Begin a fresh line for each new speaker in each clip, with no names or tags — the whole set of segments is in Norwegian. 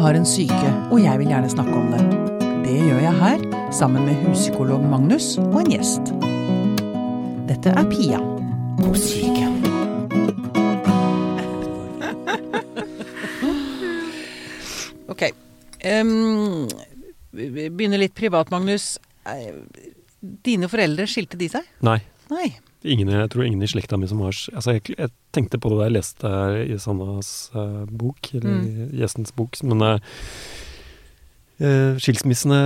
har en syke, og jeg vil gjerne snakke om det. Det gjør jeg her, sammen med huspsykolog Magnus og en gjest. Dette er Pia på syke. Ok. Um, vi begynner litt privat, Magnus. Eh, Dine foreldre, skilte de seg?
Nei.
Nei.
Ingen, jeg tror ingen i slekta mi som har altså jeg, jeg tenkte på det da jeg leste i Sannas uh, bok, eller
Mm.
gjestens bok, men uh, skilsmissene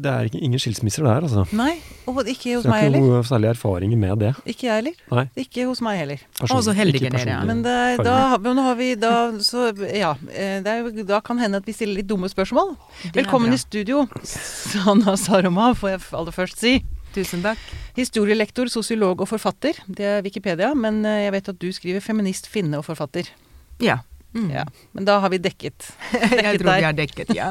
Det er ingen skilsmisser der, altså.
Nei, og ikke hos meg
Så jeg har ikke noe særlig erfaringer med det.
Ikke jeg heller.
Nei.
Ikke hos meg heller.
Og så heldige dere er.
Men det, da, men nå har vi da Så ja. Det er, da kan hende at vi stiller litt dumme spørsmål.
Det
Velkommen i studio, Sanna Saroma, får jeg aller først si.
Tusen takk.
Historielektor, sosiolog og forfatter. Det er Wikipedia, men eh, jeg vet at du skriver feminist, finne og forfatter.
Ja. Mm.
Ja. Men da har vi dekket.
Jeg
tror
tror vi har dekket, ja.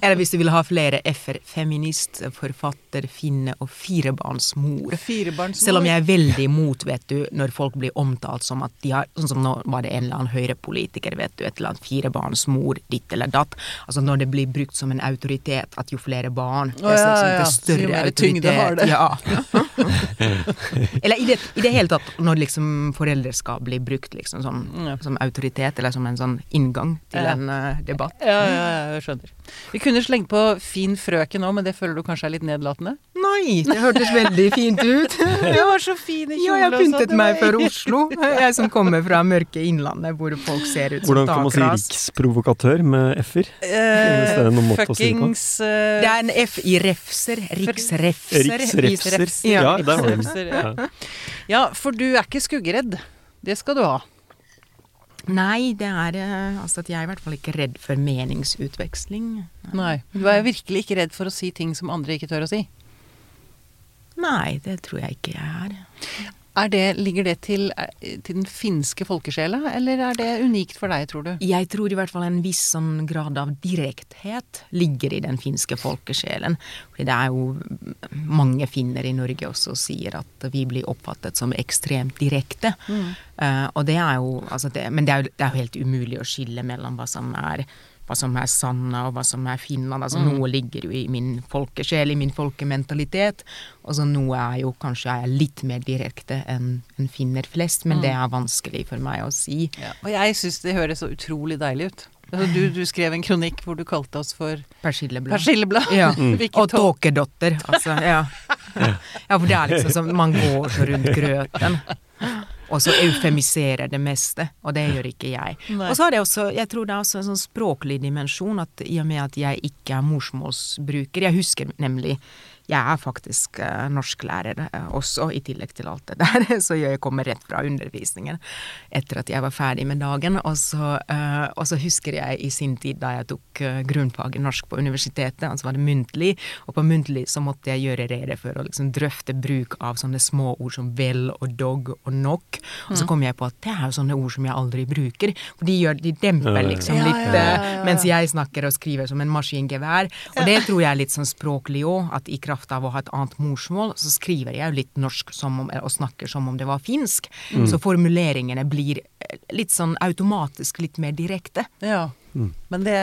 Eller hvis du vil ha flere f-er. Feminist, forfatter, finne og firebarnsmor.
Firebarnsmor.
Selv om jeg er veldig imot, vet du, når folk blir omtalt som at de har Sånn som nå var det en eller annen høyrepolitiker, vet du, et eller annet firebarnsmor, ditt eller datt. Altså når det blir brukt som en autoritet, at jo flere barn,
oh, ja, ja, ja. Større jo mer tyngde har det.
Ja. eller i det, i det hele tatt, når liksom foreldreskap blir brukt liksom
som,
som autoritet, eller som en sånn inngang til
Ja.
en uh, debatt.
Ja, ja, ja, jeg skjønner. Vi kunne slengt på fin frøken òg, men det føler du kanskje er litt nedlatende?
Nei, det hørtes veldig fint ut.
jeg var så fin i
Ja, jeg pyntet
sånn,
meg for Oslo. Jeg som kommer fra mørke innlandet, hvor folk ser ut som
Hvordan kan man si riksprovokatør med f-er? Uh,
Eh,
å si det
fuckings eh,
Det er en F i refser. Riksrefser.
Riksrefser.
Riksrefser.
Ja, der har den.
Ja.
Ja.
Ja, for du er ikke skuggeredd. Det skal du ha.
Nei, det er eh, altså at jeg er i hvert fall ikke redd for meningsutveksling.
Nei. Du er virkelig ikke redd for å si ting som andre ikke tør å si.
Nei, det tror jeg ikke jeg er.
Er det, ligger det til, eh, til den finske folkesjela, eller er det unikt for deg, tror du?
Jeg tror i hvert fall en viss sånn grad av direkthet ligger i den finske folkesjelen. Fordi det er jo mange finner i Norge også sier at vi blir oppfattet som ekstremt direkte. Eh, og det er jo, altså det, men det er jo, det er jo helt umulig å skille mellom hva som er hva som er Sanna og hva som er Finland. Altså Noe ligger jo i min folkesjel, i min folkementalitet. Og så noe er jo kanskje er litt mer direkte enn en finner flest, men det er vanskelig for meg å si.
Og jeg syns det høres så utrolig deilig ut. Altså, du, du skrev en kronikk hvor du kalte oss for
Persilleblad.
persilleblad.
Ja.
Mm.
Og tåkedotter, altså. Ja. ja, for det er liksom som Man går så rundt grøten. Og så eufemiserer det meste, og det gjør ikke jeg.
Nei.
Og så er det også, jeg tror det er også en sånn språklig dimensjon, at i og med at jeg ikke er morsmålsbruker Jeg husker nemlig jeg er faktisk eh, norsklærer eh, også, i tillegg til alt det der. Så jeg kommer rett fra undervisningen etter at jeg var ferdig med dagen. Og så, eh, og så husker jeg i sin tid da jeg tok uh, grunnfaget norsk på universitetet, altså var det muntlig, og på muntlig så måtte jeg gjøre rede for å liksom drøfte bruk av sånne små ord som vel og dog og nok. Og så kom jeg på at det er jo sånne ord som jeg aldri bruker, for de, gjør, de demper liksom litt, mens jeg snakker og skriver som en maskingevær. Og det tror jeg er litt sånn språklig òg, at i kraft av å ha et annet morsmål, så skriver jeg jo litt norsk som om, og snakker som om det var finsk. Så formuleringene blir eh, litt sånn automatisk litt mer direkte.
Ja. Men det,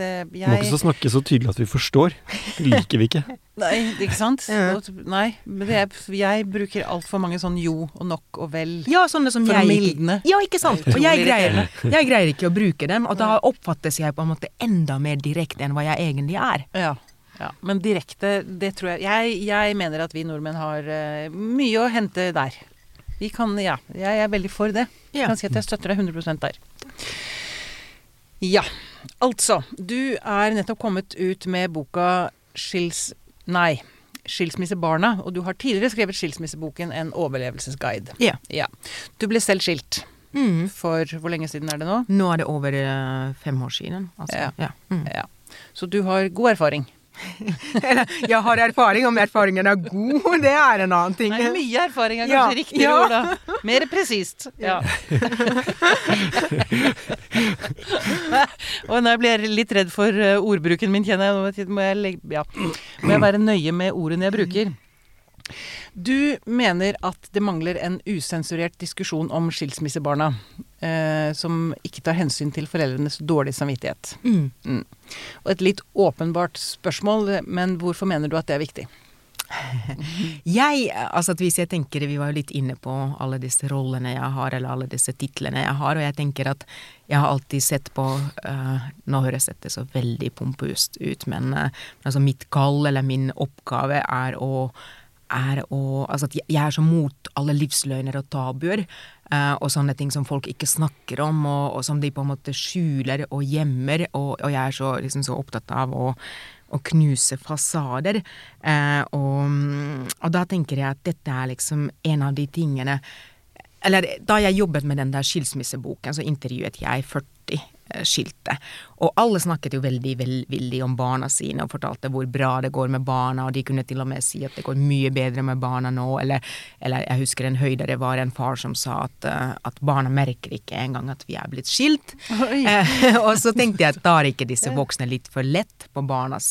det
Må ikke så snakke så tydelig at vi forstår. Liker vi ikke.
Nei, ikke sant?
Ja.
Nei. Men det er, jeg bruker altfor mange sånn jo og nok og vel.
Ja, sånne som
For
jeg
mildne.
Ja, ikke sant. Og jeg greier, jeg greier ikke å bruke dem, og da oppfattes jeg på en måte enda mer direkte enn hva jeg egentlig er.
Ja. Ja. Men direkte, det tror jeg Jeg, jeg mener at vi nordmenn har uh, mye å hente der. Vi kan, ja. Jeg er veldig for det. Jeg kan si at jeg støtter deg 100% der. Ja. Altså, du er nettopp kommet ut med boka Skils... Nei. Skilsmissebarna, og du har tidligere skrevet skilsmisseboken En overlevelsesguide.
Ja.
Ja. Du ble selv skilt
Mm.
for Hvor lenge siden er det nå?
Nå er det over eh, fem år siden. Altså.
Ja.
Ja. Mm.
Ja. Så du har god erfaring.
Jeg har erfaring, om erfaringen er god, det er en annen ting.
Nei, mye erfaring er
Ja,
kanskje riktigere
ja.
ord, da. Mer presist. Ja. Og nå blir jeg litt redd for eh, ordbruken min, kjenner jeg. Nå må jeg, ja. må jeg være nøye med ordene jeg bruker. Du mener at det mangler en usensurert diskusjon om skilsmissebarna. Eh, som ikke tar hensyn til foreldrenes dårlige samvittighet.
Mm.
Og et litt åpenbart spørsmål, men hvorfor mener du at det er viktig?
Jeg, altså hvis jeg tenker, Vi var jo litt inne på alle disse rollene jeg har, eller alle disse titlene jeg har, og jeg tenker at jeg har alltid sett på uh, Nå høres dette så veldig pompøst ut, men uh, altså mitt kall eller min oppgave er å, er å Altså at jeg er så mot alle livsløgner og tabuer. Uh, og sånne ting som folk ikke snakker om, og, og, som de på en måte skjuler og gjemmer. Og, og jeg er så, liksom, så opptatt av å å knuse fasader. Eh, og, og, da tenker jeg at dette er liksom en av de tingene Eller da jeg jobbet med den der skilsmisseboken, så intervjuet jeg 40 eh, skilte. Og alle snakket jo veldig velvillig om barna sine og fortalte hvor bra det går med barna, og de kunne til og med si at det går mye bedre med barna nå, eller, eller jeg husker en høydere var en far som sa at, uh, at barna merker ikke engang at vi er blitt skilt. Uh, og så tenkte jeg at tar ikke disse voksne litt for lett på barnas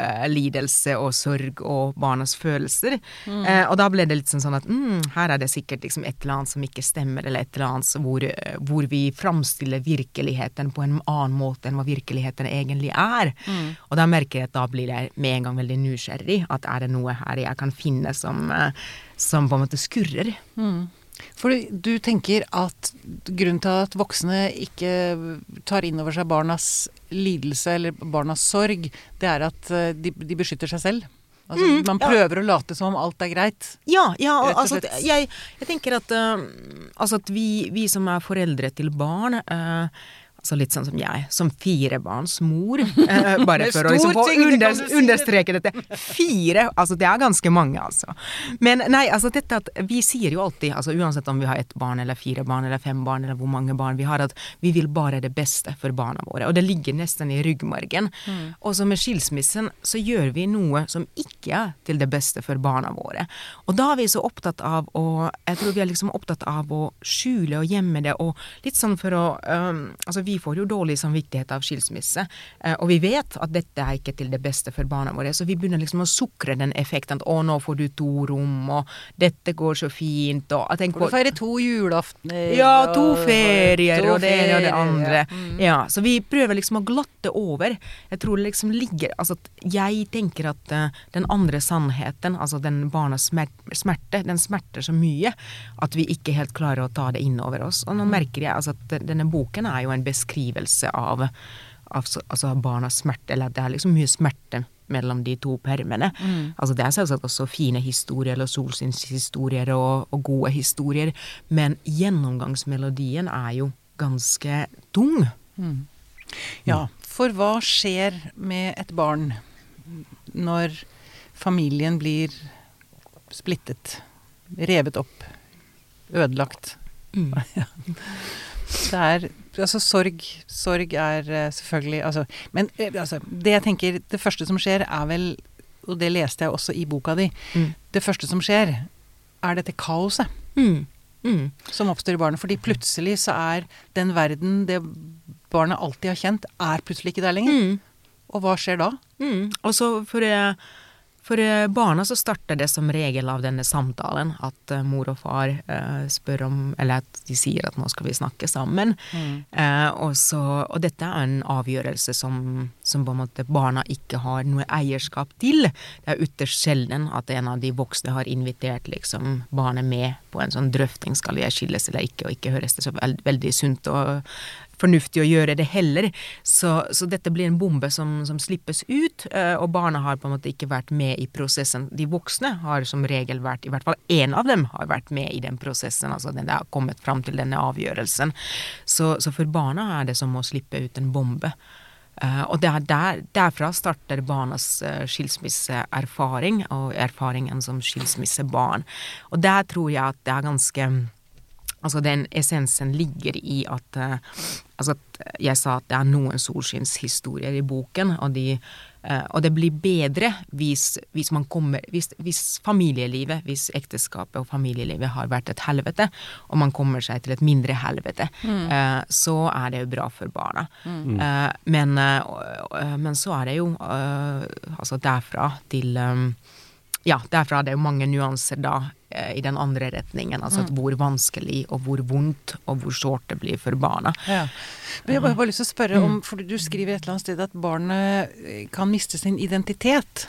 uh, lidelse og sorg og barnas følelser. Mm. Uh, og da ble det litt sånn, sånn at mm, her er det sikkert liksom et eller annet som ikke stemmer, eller et eller annet hvor, uh, hvor vi framstiller virkeligheten på en annen måte enn hva virkeligheten egentlig er. Mm. Og da merker jeg at da blir jeg med en gang veldig nysgjerrig. At er det noe her jeg kan finne som, som på en måte skurrer?
Mm. For du tenker at grunnen til at voksne ikke tar inn over seg barnas lidelse eller barnas sorg, det er at eh, de, de beskytter seg selv? Altså, mm, man prøver ja. å late som om alt er greit?
Ja, ja altså, jeg, jeg, tenker at, uh, altså at vi, vi, som er foreldre til barn uh, Altså litt sånn som jeg, som firebarnsmor. Eh, bare for å liksom få under, understreke dette. Fire! Altså det er ganske mange, altså. Men nei, altså dette at vi sier jo alltid, altså uansett om vi har ett barn eller fire barn eller fem barn eller hvor mange barn vi har, at vi vil bare det beste for barna våre. Og det ligger nesten i ryggmargen. Mm. Og så med skilsmissen så gjør vi noe som ikke er til det beste for barna våre. Og da er vi så opptatt av å Jeg tror vi er liksom opptatt av å skjule og gjemme det, og litt sånn for å um, Altså vi får jo dårlig samvittighet av skilsmisse, eh, og vi vet at dette er ikke til det beste for barna våre, så vi begynner liksom å sukre den effekten at å, nå får du to rom, og dette går så fint, og
jeg Får du feire to julaftener
Ja, to ferier, og det ene og det andre. Mm. Ja, så vi prøver liksom å glatte over. Jeg tror det liksom ligger Altså at jeg tenker at uh, den andre sannheten, altså den barnas smerte, den smerter så mye at vi ikke helt klarer å ta det inn over oss. Og nå mm. merker jeg altså at denne boken er jo en beskrivelse beskrivelse av, av altså barnas smerte, eller at det er liksom mye smerte mellom de to permene. Mm. Altså det er selvsagt også fine historier, eller solsynshistorier og, og gode historier, men gjennomgangsmelodien er jo ganske tung. Mm.
Ja, for hva skjer med et barn når familien blir splittet, revet opp, ødelagt? Mm. Det er Altså, sorg Sorg er uh, selvfølgelig Altså Men uh, altså, det jeg tenker Det første som skjer, er vel Og det leste jeg også i boka di. Mm. Det første som skjer, er dette kaoset. Mm. Mm. Som oppstår i barnet. Fordi plutselig så er den verden det barnet alltid har kjent, er plutselig ikke der lenger. Mm. Og hva skjer da?
Mm. Og så for jeg for eh, barna så starter det som regel av denne samtalen at uh, mor og far uh, spør om Eller at de sier at nå skal vi snakke sammen. Mm. Og, så, og, dette er en avgjørelse som, som, på en måte barna ikke har noe eierskap til. Det er ytterst sjelden at en av de voksne har invitert liksom, barnet med på en sånn drøfting skal jeg skilles eller ikke, og ikke høres det så veld, veldig sunt og fornuftig å gjøre det heller. Så, så dette blir en bombe som, som, slippes ut, eh, og barna har på en måte ikke vært med i prosessen. De voksne har som regel vært, i hvert fall én av dem har vært med i den prosessen, altså den har kommet fram til denne avgjørelsen. Så, så, for barna er det som å slippe ut en bombe. Uh, og der, der, derfra starter barnas uh, skilsmisseerfaring, og erfaringen som skilsmissebarn. Og der tror jeg at det er ganske Altså den essensen ligger i at uh, Altså at jeg sa at det er noen solskinnshistorier i boken, og, de, uh, og det blir bedre hvis, hvis man kommer hvis, hvis, familielivet, hvis ekteskapet og familielivet har vært et helvete, og man kommer seg til et mindre helvete, mm. uh, så er det jo bra for barna. Mm. Men, men, så er det jo altså derfra til ja, derfra er det jo mange nyanser da eh, i den andre retningen. Altså at hvor vanskelig og hvor vondt og hvor sårt det blir for barna.
Ja. Men jeg har bare lyst til å spørre om, for du skriver et eller annet sted at barnet eh, kan miste sin identitet.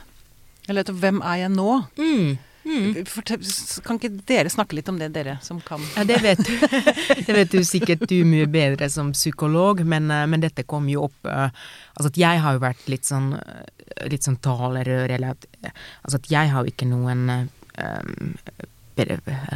Eller hvem er jeg nå?
Mm. Mm.
Fortell, kan ikke dere snakke litt om det, dere som kan?
Ja, det vet du. Det vet du sikkert du mye bedre som psykolog, men, eh, men dette kom jo opp Altså at jeg har jo vært litt sånn, litt sånn talerør, eller at Altså at jeg har jo ikke noen um,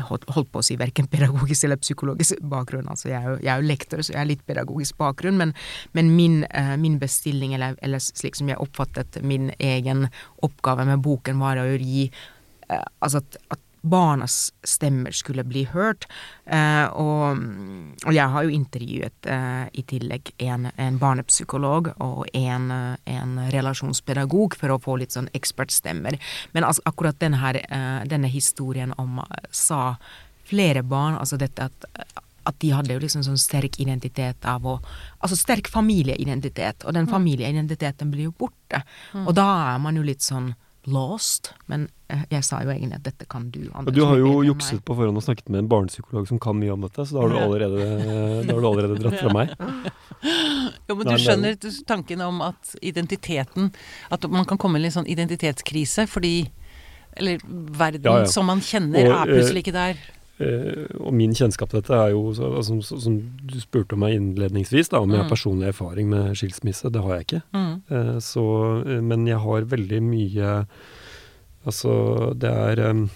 holdt på å si verken pedagogisk eller psykologisk bakgrunn. Altså jeg, er jo, jeg er jo lektor, så jeg har litt pedagogisk bakgrunn, men, men min, uh, min, bestilling, eller, eller, slik som jeg oppfattet min egen oppgave med boken, var å gi uh, altså at, at barnas stemmer skulle bli hørt. Eh, og, og, jeg har jo intervjuet eh, i tillegg en, en barnepsykolog og en, en, relasjonspedagog for å få litt sånn ekspertstemmer. Men altså, akkurat denne, her, eh, denne historien om eh, sa flere barn, altså dette at at de hadde jo liksom sånn sterk identitet av å Altså sterk familieidentitet, og den mm. familieidentiteten blir jo borte. Mm. Og da er man jo litt sånn lost. Men eh, jeg sa jo egentlig at dette kan du.
Anders, du har jo jukset på forhånd og snakket med en barnepsykolog som kan mye om dette, så da har du allerede, har du allerede dratt fra meg.
Jo, men du skjønner tanken om at identiteten At man kan komme i en sånn identitetskrise fordi Eller verden ja, ja. som man kjenner, og, er plutselig ikke der.
Uh, og min kjennskap til dette er jo, så, altså, som du spurte om meg innledningsvis, da, om jeg har mm. personlig erfaring med skilsmisse. Det har jeg ikke. Mm. Uh, så, uh, men jeg har veldig mye Altså, det er um,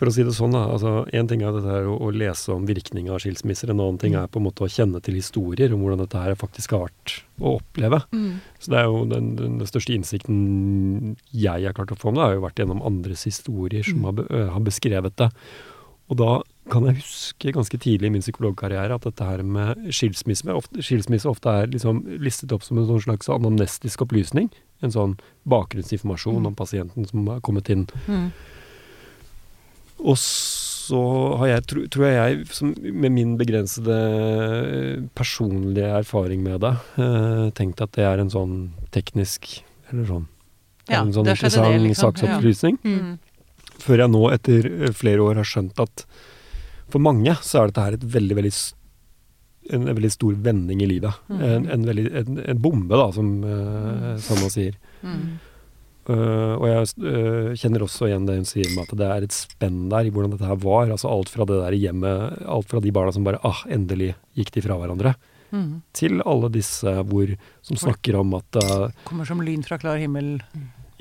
For å si det sånn, da. altså Én ting er dette her å, å lese om virkninga av skilsmisser. En annen ting er på en måte å kjenne til historier om hvordan dette her faktisk har vært å oppleve. Mm. Så det er jo den, den, den, største innsikten jeg har klart å få om det, har jo vært gjennom andres historier som mm. har, be, har, beskrevet det. Og da kan jeg huske ganske tidlig i min psykologkarriere at dette her med skilsmisse ofte, skilsmisse ofte er liksom listet opp som en sånn slags anamnestisk opplysning. En sånn bakgrunnsinformasjon mm. om pasienten som har kommet inn. Mm. Og så har jeg, tro, tror jeg, som, med min begrensede personlige erfaring med det, eh, tenkt at det er en sånn teknisk Eller sånn ja, En sånn interessant det, liksom. saksopplysning. Ja. Mm. Før jeg nå, etter flere år, har skjønt at for mange så er dette her et veldig, veldig en, en veldig stor vending i livet. Mm. En, en, veldig, en, en, bombe, da, som, uh, som man sier. Mm. Uh, og jeg uh, kjenner også igjen det hun sier med at det er et spenn der i hvordan dette her var. Altså alt fra det der hjemmet, alt fra de barna som bare ah, endelig gikk de fra hverandre, mm. til alle disse hvor, som snakker om at uh,
Kommer som lyn fra klar himmel.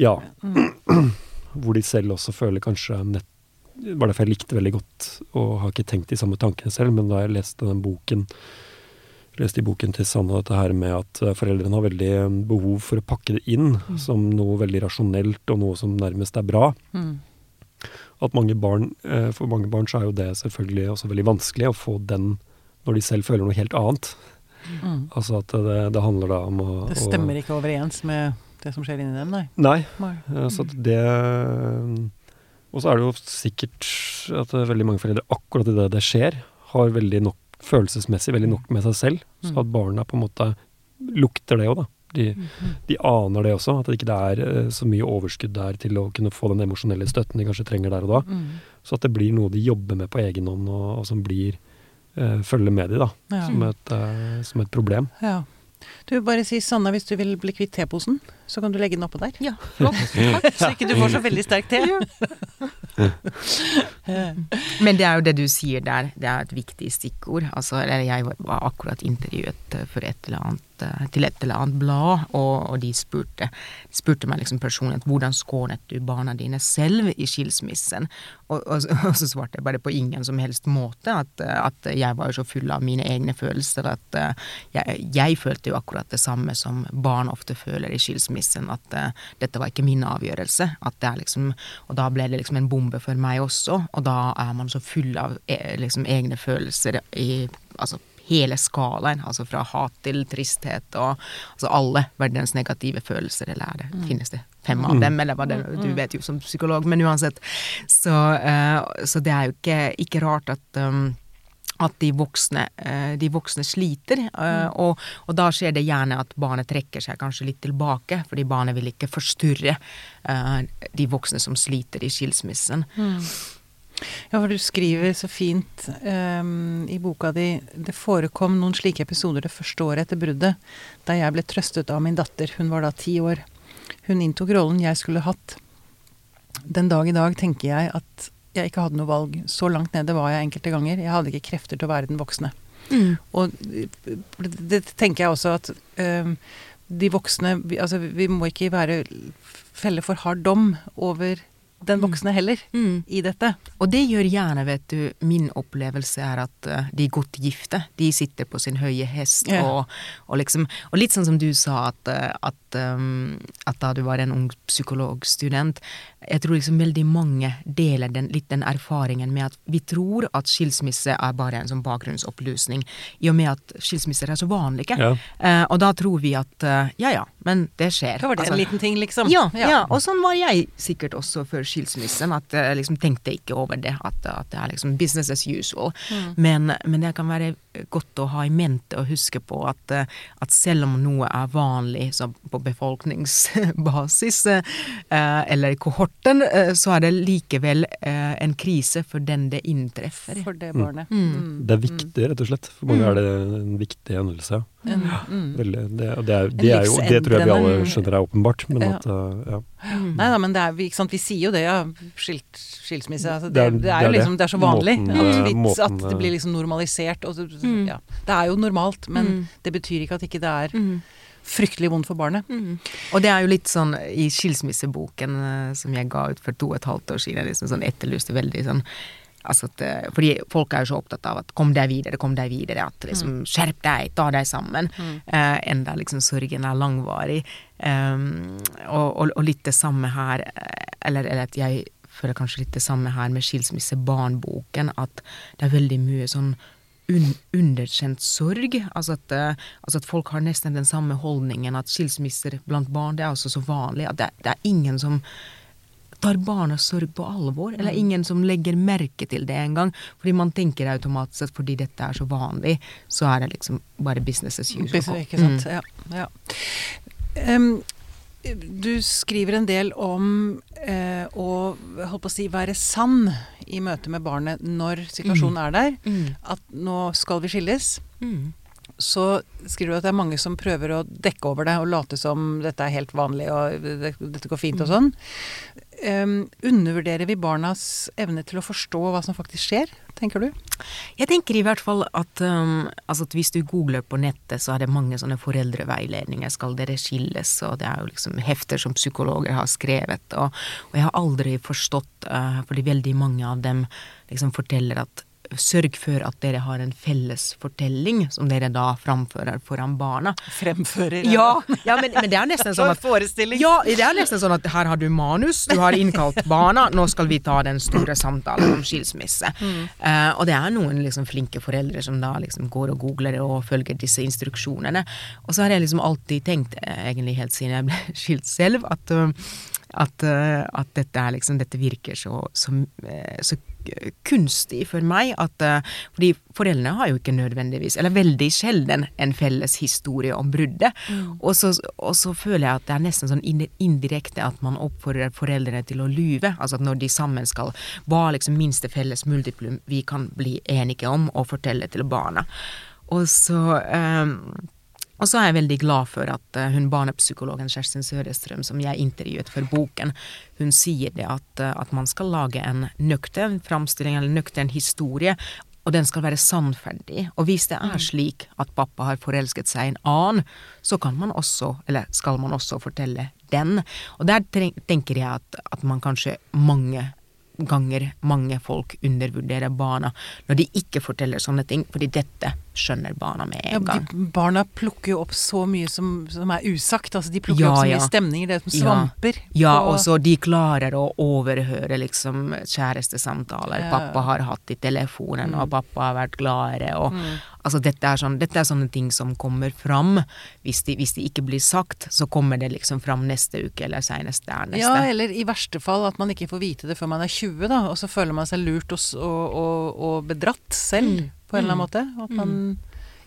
Ja. Mm. hvor de selv også føler kanskje nett var derfor jeg likte veldig godt, og har ikke tenkt de samme tankene selv, men da jeg leste den boken leste i boken til Sanne dette her med at eh, foreldrene har veldig eh, behov for å pakke det inn mm. som noe veldig rasjonelt, og noe som nærmest er bra. Mm. At mange barn, eh, For mange barn så er jo det selvfølgelig også veldig vanskelig å få den når de selv føler noe helt annet. Mm. Altså at det, det, handler da om å
Det stemmer å, ikke overens med det som skjer inni dem, nei?
Nei. nei. Altså at det og så er det jo sikkert at veldig mange foreldre akkurat idet det skjer, har veldig nok følelsesmessig veldig nok med seg selv. Så mm. at barna på en måte lukter det òg, da. De, mm-hmm. de, aner det også, at det ikke er eh, så mye overskudd der til å kunne få den emosjonelle støtten de kanskje trenger der og da. Mm. Så at det blir noe de jobber med på egen hånd, og, og som blir uh, følger med de da, ja. som, et, uh, som, et, problem.
Ja. Du, bare si Sanna, hvis du vil bli kvitt teposen, så kan du legge den oppå der.
Ja, flott.
så ikke du får så veldig sterk te.
Men det er jo det du sier der, det er et viktig stikkord. Altså, jeg var akkurat intervjuet for et eller annet Eh, til et eller annet blad, og, og de spurte, spurte meg liksom personlig hvordan skånet du barna dine selv i skilsmissen? Og, og, og, så svarte jeg bare på ingen som helst måte at, at jeg var så full av mine egne følelser at uh, jeg, jeg, følte jo akkurat det samme som barn ofte føler i skilsmissen, at uh, dette var ikke min avgjørelse. At det er liksom, og da ble det liksom en bombe for meg også, og da er man så full av liksom, egne følelser i altså hele skalaen, altså fra hat til tristhet og altså alle verdens negative følelser, eller er det, mm. finnes det fem av mm. dem, eller hva det Du mm. vet jo som psykolog, men uansett. Så, uh, så det er jo ikke, ikke rart at um, at de voksne, eh, de voksne sliter. eh,
Mm.
Og, og da skjer det gjerne at barnet trekker seg kanskje litt tilbake, fordi barnet vil ikke forstyrre de voksne som sliter i skilsmissen.
Ja, for du skriver så fint um, i boka di Det forekom noen slike episoder det første året etter bruddet, da jeg ble trøstet av min datter. Hun var da ti år. Hun inntok rollen jeg skulle hatt. Den dag i dag tenker jeg at jeg ikke hadde noe valg. Så langt nede var jeg enkelte ganger. Jeg hadde ikke krefter til å være den voksne. Og eh, det tenker jeg også at um, de voksne vi, Altså, vi må ikke være felle for hard dom over den voksne heller
Mm.
i dette.
Og det gjør gjerne, vet du, min opplevelse er at de de godt gifte, de sitter på sin høye hest
Ja.
og, og liksom Og litt sånn som du sa, at, eh, at, um, at da du var en ung psykologstudent Jeg tror liksom veldig mange deler den, litt den erfaringen med at vi tror at skilsmisse er bare en sånn bakgrunnsopplysning, i og med at skilsmisser er så vanlige.
Ja.
Eh, og da tror vi at eh, ja ja, men det skjer.
Da var det
Altså,
en liten ting, liksom.
ja, ja. og sånn var jeg sikkert også før skilsmissen. At jeg liksom tenkte ikke over det, at, at det er liksom business as usual. Men, men det kan være godt å ha i mente og huske på at, eh, at selv om noe er vanlig så på befolkningsbasis, eh, eller i kohorten, eh, så er det likevel eh, en krise for den det inntreffer.
For det barnet.
Mm.
Mm.
Det er viktig, rett og slett. For mange er det en viktig hendelse.
Mm.
Veldig, det, det, er, det, er jo, det tror jeg vi alle skjønner er åpenbart. Men
Ja.
at, uh, ja.
Nei da, men det er, vi- ikke sant, vi sier jo det, ja. Skilt, skilsmisse. Altså, det,
Det er-
jo
det.
liksom Det er så vanlig.
Måten,
at,
eh, måten,
at det
eh,
blir liksom normalisert. Og så,
Mm.
ja. Det er jo normalt, men
Mm.
det betyr ikke at ikke det er
Mm.
Fryktelig vondt for barnet.
Mm. Og det er jo litt sånn i skilsmisseboken eh, som jeg ga ut for to og et halvt år siden, liksom sånn etterlyste veldig sånn Altså at, eh, fordi folk er jo så opptatt av at 'kom deg videre, kom deg videre', at liksom 'skjerp deg, ta deg sammen', eh, enda liksom sorgen er langvarig. Um, og, og, og litt det samme her, eh, eller, eller at jeg føler kanskje litt det samme her med skilsmissebarnboken, at det er veldig mye sånn un underkjent sorg. Altså at, eh, altså at folk har nesten den samme holdningen at skilsmisser blant barn det er altså så vanlig at det, det er ingen som tar barnas sorg på alvor, eller ingen som legger merke til det engang. Fordi man tenker automatisk at fordi dette er så vanlig, så er det liksom bare business as usual.
Business, ikke sant. Ja. ja. Em, du skriver en del om eh, å å si, være sann i møte med barnet når situasjonen er der.
Mm.
At nå skal vi skilles.
Mm.
Så skriver du at det er mange som prøver å dekke over det og late som dette er helt vanlig og dette går fint og sånn. Um, undervurderer vi barnas evne til å forstå hva som faktisk skjer, tenker du?
Jeg tenker i hvert fall at, um, altså at hvis du googler på nettet, så er det mange sånne foreldreveiledninger. Skal dere skilles? Og det er jo liksom hefter som psykologer har skrevet. Og, og jeg har aldri forstått, uh, fordi veldig mange av dem liksom forteller at Sørg for at dere har en felles fortelling som dere da framfører foran barna.
Fremfører
Ja, ja men, men det er nesten sånn at
Forestilling.
Ja, det er nesten sånn at her har du manus, du har innkalt barna, nå skal vi ta den store samtalen om skilsmisse. Eh, og det er noen liksom flinke foreldre som da liksom går og googler og følger disse instruksjonene. Og så har jeg liksom alltid tenkt, eh, egentlig helt siden jeg ble skilt selv, at, uh, at, at dette, liksom, dette virker så, så, så kunstig for meg at eh, Fordi foreldrene har jo ikke nødvendigvis, eller veldig sjelden, en felles historie om bruddet. Og, så, og så føler jeg at det er nesten sånn indirekte at man oppfordrer foreldrene til å lyve. Altså at når de sammen skal Hva liksom minste felles multiplum vi kan bli enige om og fortelle til barna? Og så eh, og så er jeg veldig glad for at eh, hun barnepsykologen Kjerstin Sørestrøm, som jeg intervjuet for boken, hun sier det at, eh, at man skal lage en nøktern framstilling, eller nøktern historie, og den skal være sannferdig. Og hvis det er slik at pappa har forelsket seg i en annen, så kan man også, eller skal man også fortelle den. Og der tenker jeg at, at man kanskje mange ganger mange folk undervurderer barna når de ikke forteller sånne ting, fordi dette skjønner barna med
Ja,
en gang.
de, barna plukker jo opp så mye som, som er usagt. Altså, de plukker
Ja,
opp så mye
ja.
stemninger. Det er som svamper.
Ja,
på-
og så de klarer å overhøre liksom kjærestesamtaler pappa har hatt i telefonen, og pappa har vært gladere, og
Mm.
altså dette er, sånn, dette er sånne ting som kommer fram. Hvis de, hvis de ikke blir sagt, så kommer det liksom fram neste uke, eller senest der neste.
Ja, eller i verste fall at man ikke får vite det før man er 20, da, og så føler man seg lurt og, og, og, og bedratt selv. På en eller annen måte. At man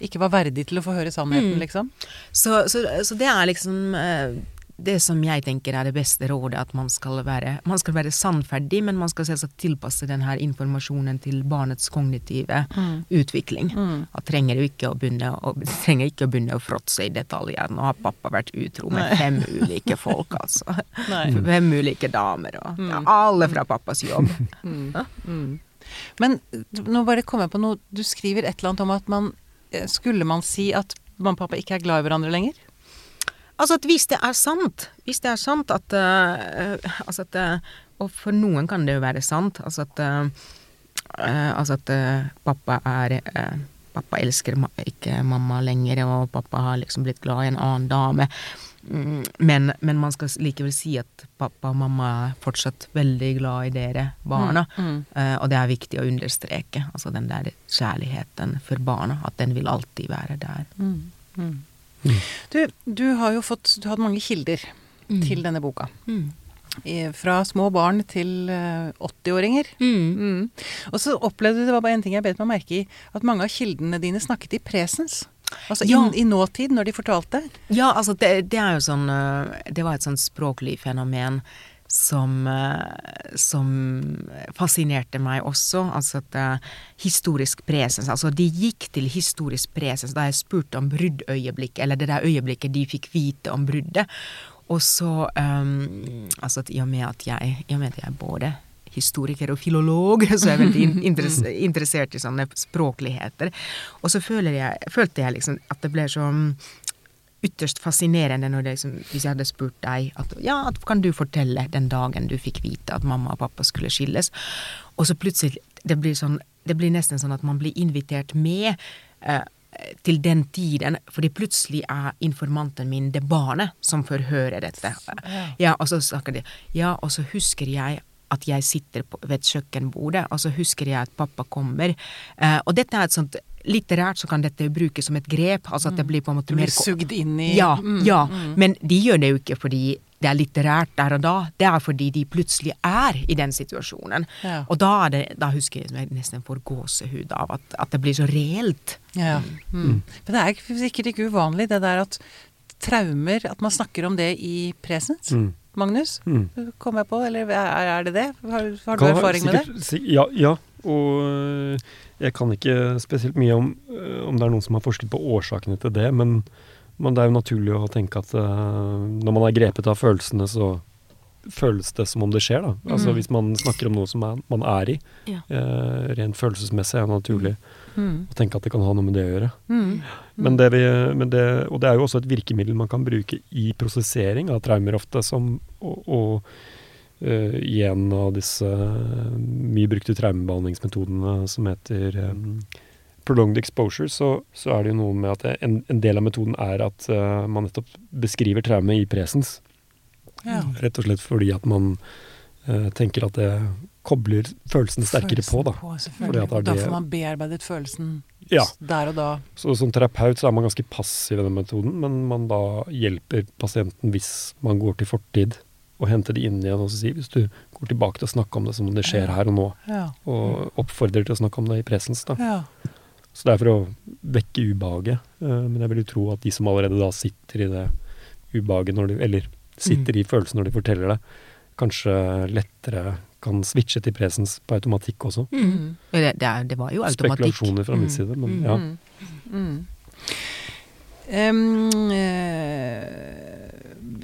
ikke var verdig til å få høre sannheten, liksom.
Så, så, så det er liksom eh, det som jeg tenker er det beste rådet, at man skal være, man skal være sannferdig, men man skal selvsagt tilpasse denne informasjonen til barnets kognitive utvikling. At trenger du ikke å begynne å, trenger ikke å begynne å fråtse i detaljer. Nå har pappa vært utro med
Nei.
fem ulike folk, altså.
Nei.
Fem ulike damer, og ja, alle fra pappas jobb.
Men nå bare kom jeg på noe Du skriver et eller annet om at man eh, Skulle man si at mamma og pappa ikke er glad i hverandre lenger?
Altså at hvis det er sant, hvis det er sant at uh, Altså at uh, Og for noen kan det jo være sant. Altså at eh, eh, Altså at eh, pappa er eh, Pappa elsker ikke mamma lenger, og pappa har liksom blitt glad i en annen dame. Mm, Men, men man skal likevel si at pappa og mamma er fortsatt veldig glad i dere barna. Eh, og det er viktig å understreke. Altså den der kjærligheten for barna. At den vil alltid være der.
Du, du har jo fått Du har hatt mange kilder til denne boka. I, fra små barn til eh, 80-åringer. Mm. Og så opplevde du, det var bare en ting jeg bet meg merke i, at mange av kildene dine snakket i presens. Altså
Ja.
i, i nåtid, når de fortalte.
Ja, altså det, det er jo sånn øh, Det var et sånn språklig fenomen som, øh, som fascinerte meg også. Altså at øh, historisk presens Altså de gikk til historisk presens da jeg spurte om bruddøyeblikket, eller det der øyeblikket de fikk vite om bruddet. Og så um, Altså at i og med at jeg, i og med at jeg både historiker og filolog, så er jeg veldig in- interessert i sånne språkligheter. Og så jeg, følte jeg liksom at det ble så ytterst fascinerende når det liksom, hvis jeg hadde spurt deg at ja, at kan du fortelle den dagen du fikk vite at mamma og pappa skulle skilles, og så plutselig det blir sånn, det blir nesten sånn at man blir invitert med eh, til den tiden, fordi plutselig er informanten min det barnet som får høre dette. Ja, og så snakker de Ja, og så husker jeg at jeg sitter på, ved kjøkkenbordet, og så husker jeg at pappa kommer. Eh, og dette er et sånt Litterært så kan dette brukes som et grep, altså at det blir på en måte
Du blir
mer
sugd inn i
ja,
Mm,
ja. Men de gjør det jo ikke fordi det er litterært der og da, det er fordi de plutselig er i den situasjonen.
Ja.
Og da, er det, da husker jeg jeg nesten får gåsehud av at, at det blir så reelt.
Ja. Mm. Men det er sikkert ikke uvanlig det der at traumer At man snakker om det i presens.
Mm.
Magnus,
Mm.
kom jeg på, eller er, er det det? Har, har du erfaring sikkert, med det?
Ja, ja. Og jeg kan ikke spesielt mye om, øh, om det er noen som har forsket på årsakene til det, men, men det er jo naturlig å tenke at øh, når man er grepet av følelsene, så føles det som om det skjer, da. Altså hvis man snakker om noe som er, man er i,
Ja.
eh, rent følelsesmessig er det naturlig
Mm.
å tenke at det kan ha noe med det å gjøre.
Mm.
Men det vi, men det, og det er jo også et virkemiddel man kan bruke i prosessering av traumer ofte, som og, og eh, i en av disse eh, mye brukte traumebehandlingsmetodene som heter um, prolonged exposure, så, så er det jo noe med at en, en del av metoden er at uh, man nettopp beskriver traume i presens.
Ja.
Rett og slett fordi at man uh, tenker at det kobler følelsene sterkere på, da.
selvfølgelig.
Fordi
da får man bearbeidet følelsen
Ja.
der og da.
Så som terapeut så er man ganske passiv i den metoden, men man da hjelper pasienten hvis man går til fortid og henter det inn igjen og så sier hvis du går tilbake til å snakke om det som om det skjer her og nå,
Ja.
og oppfordrer til å snakke om det i presens. da.
ja.
Så det er for å vekke ubehaget. eh, Men jeg vil jo tro at de som allerede da sitter i det ubehaget, eller sitter i følelsen når de forteller det, kanskje lettere kan switche til presens på automatikk også.
Mm. Det, det, det var jo automatikk.
Spekulasjoner fra min
Mm.
side, men
Mm.
ja.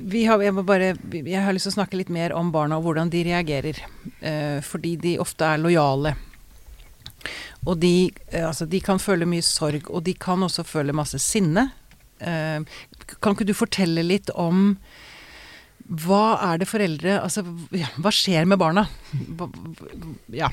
Vi har, jeg, bare, jeg har lyst til å snakke litt mer om barna og hvordan de reagerer. Uh, fordi de ofte er lojale. Og de, uh, altså, de kan føle mye sorg, og de kan også føle masse sinne. Uh, kan ikke du fortelle litt om hva er det foreldre Altså, ja, hva skjer med barna? Ja.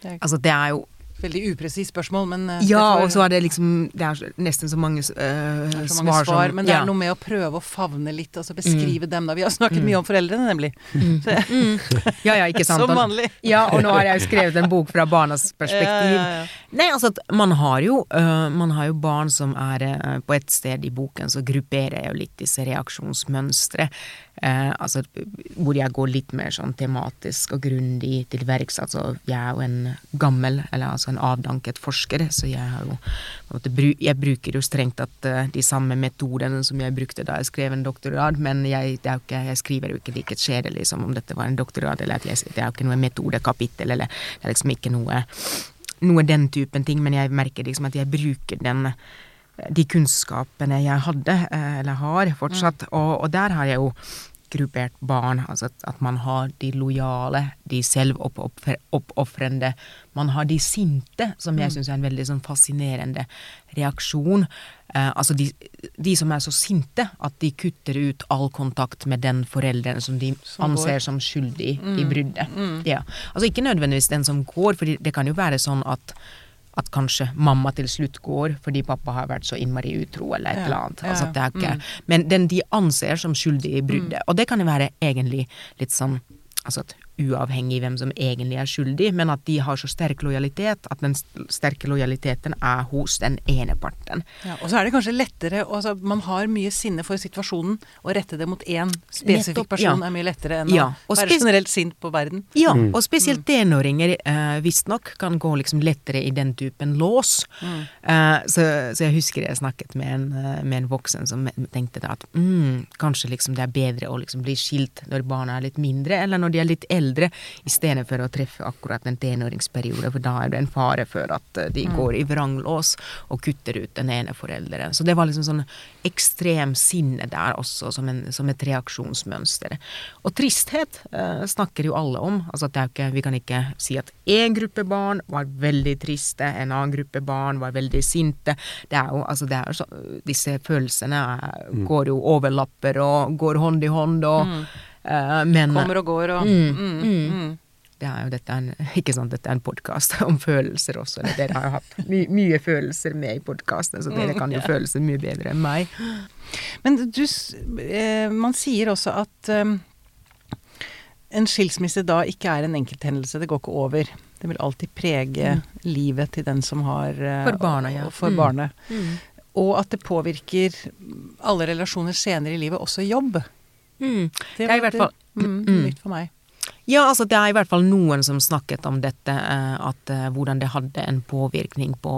Det er
Altså, det er jo
veldig upresist spørsmål, men eh,
Ja, og så er det liksom Det er nesten så mange
uh, så
svar,
mange svar,
som
men det
ja.
er noe med å prøve å favne litt, altså beskrive beskrive dem da. Vi har snakket mye om foreldrene, nemlig.
Mm. Ja, ja, ikke sant.
Som vanlig.
Ja, og nå har jeg jo skrevet en bok fra barnas perspektiv.
Ja, ja, ja.
Nei, altså at man har jo, uh, man har jo barn som er uh, På et sted i boken så grupperer jeg jo litt disse reaksjonsmønstre. Eh, altså hvor jeg går litt mer sånn tematisk og grundig til verks. Altså jeg er jo en gammel, eller altså en avdanket forsker, så jeg har jo måte, Jeg bruker jo strengt tatt uh, de samme metodene som jeg brukte da jeg skrev en doktorgrad, men jeg, ikke, jeg skriver jo ikke like kjedelig liksom, om dette var en doktorgrad, eller at jeg, det er jo ikke noe metodekapittel, eller det er liksom ikke noe, noe den typen ting, men jeg merker liksom at jeg bruker den de kunnskapene jeg hadde, eh, eller har fortsatt. Mm. Og, og, der har jeg jo gruppert barn. Altså at, at man har de lojale, de selvoppofrende. Man har de sinte, som jeg mm. syns er en veldig sånn fascinerende reaksjon. Eh, altså de, de, som er så sinte at de kutter ut all kontakt med den forelderen som de som anser går. som skyldig mm. i bruddet. Mm. Ja. Altså ikke nødvendigvis den som går, for det kan jo være sånn at at kanskje mamma til slutt går fordi pappa har vært så innmari utro, eller et ja, eller annet. Altså, ja, ikke, mm. Men den de anser som skyldig i bruddet. Mm. Og det kan jo være egentlig litt sånn altså at uavhengig hvem som egentlig er skyldig, men at de har så sterk lojalitet at den sterke lojaliteten er hos den ene parten.
Ja, og så er det kanskje lettere altså Man har mye sinne for situasjonen. Å rette det mot én spesifikk person ja. er mye lettere enn ja, å være generelt sint på verden.
Ja, mm. og spesielt mm. tenåringer uh, visstnok kan gå liksom lettere i den typen lås. Mm. Uh, så, så, jeg husker jeg snakket med en, uh, med en voksen som tenkte at mm, kanskje liksom det er bedre å liksom bli skilt når barna er litt mindre, eller når de er litt eldre eldre, i stedet for å treffe akkurat en tenåringsperiode, for da er det en fare for at eh, de mm. går i vranglås og kutter ut den ene forelderen. Så det var liksom sånn ekstrem sinne der også, som, en, som et reaksjonsmønster. Og tristhet eh, snakker jo alle om. altså det er ikke, Vi kan ikke si at én gruppe barn var veldig triste, en annen gruppe barn var veldig sinte. Det er jo, altså det er så, Disse følelsene er, mm. går jo overlapper og går hånd i hånd. og mm.
Uh, men, Kommer og går og mm, mm,
mm, mm. Det er jo dette er en, ikke sant, dette er en podkast om følelser også. Eller dere har jo hatt my, mye følelser med i podkasten, så dere kan jo føle seg mye bedre enn meg.
Men du, eh, man sier også at um, en skilsmisse da ikke er en enkelthendelse. Det går ikke over. Det vil alltid prege mm. livet til den som har uh,
For barna, ja.
For barnet. Og at det påvirker alle relasjoner senere i livet, også jobb.
Mm. Det, i hvert fall
mm, mm, nytt for meg.
Ja, altså det er i hvert fall noen som snakket om dette, eh, at uh, hvordan det hadde en påvirkning på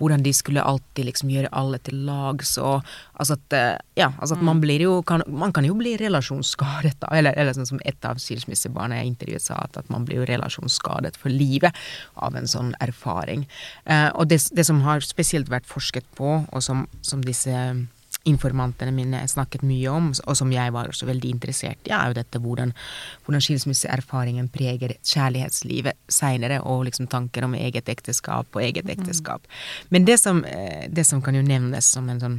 hvordan de skulle alltid liksom gjøre alle til lags, og altså at uh, ja, altså at mm. man blir jo kan, Man kan jo bli relasjonsskadet, eller, eller sånn som et av skilsmissebarna jeg intervjuet sa, at, at, man blir jo relasjonsskadet for livet av en sånn erfaring. Og det, det, som har spesielt vært forsket på, og som, som disse informantene mine snakket mye om, og som jeg var også veldig interessert i, er jo dette hvordan, hvordan skilsmisseerfaringen preger kjærlighetslivet seinere, og liksom tanker om eget ekteskap og eget ekteskap. Mm. Men det som, eh, det som kan jo nevnes som en sånn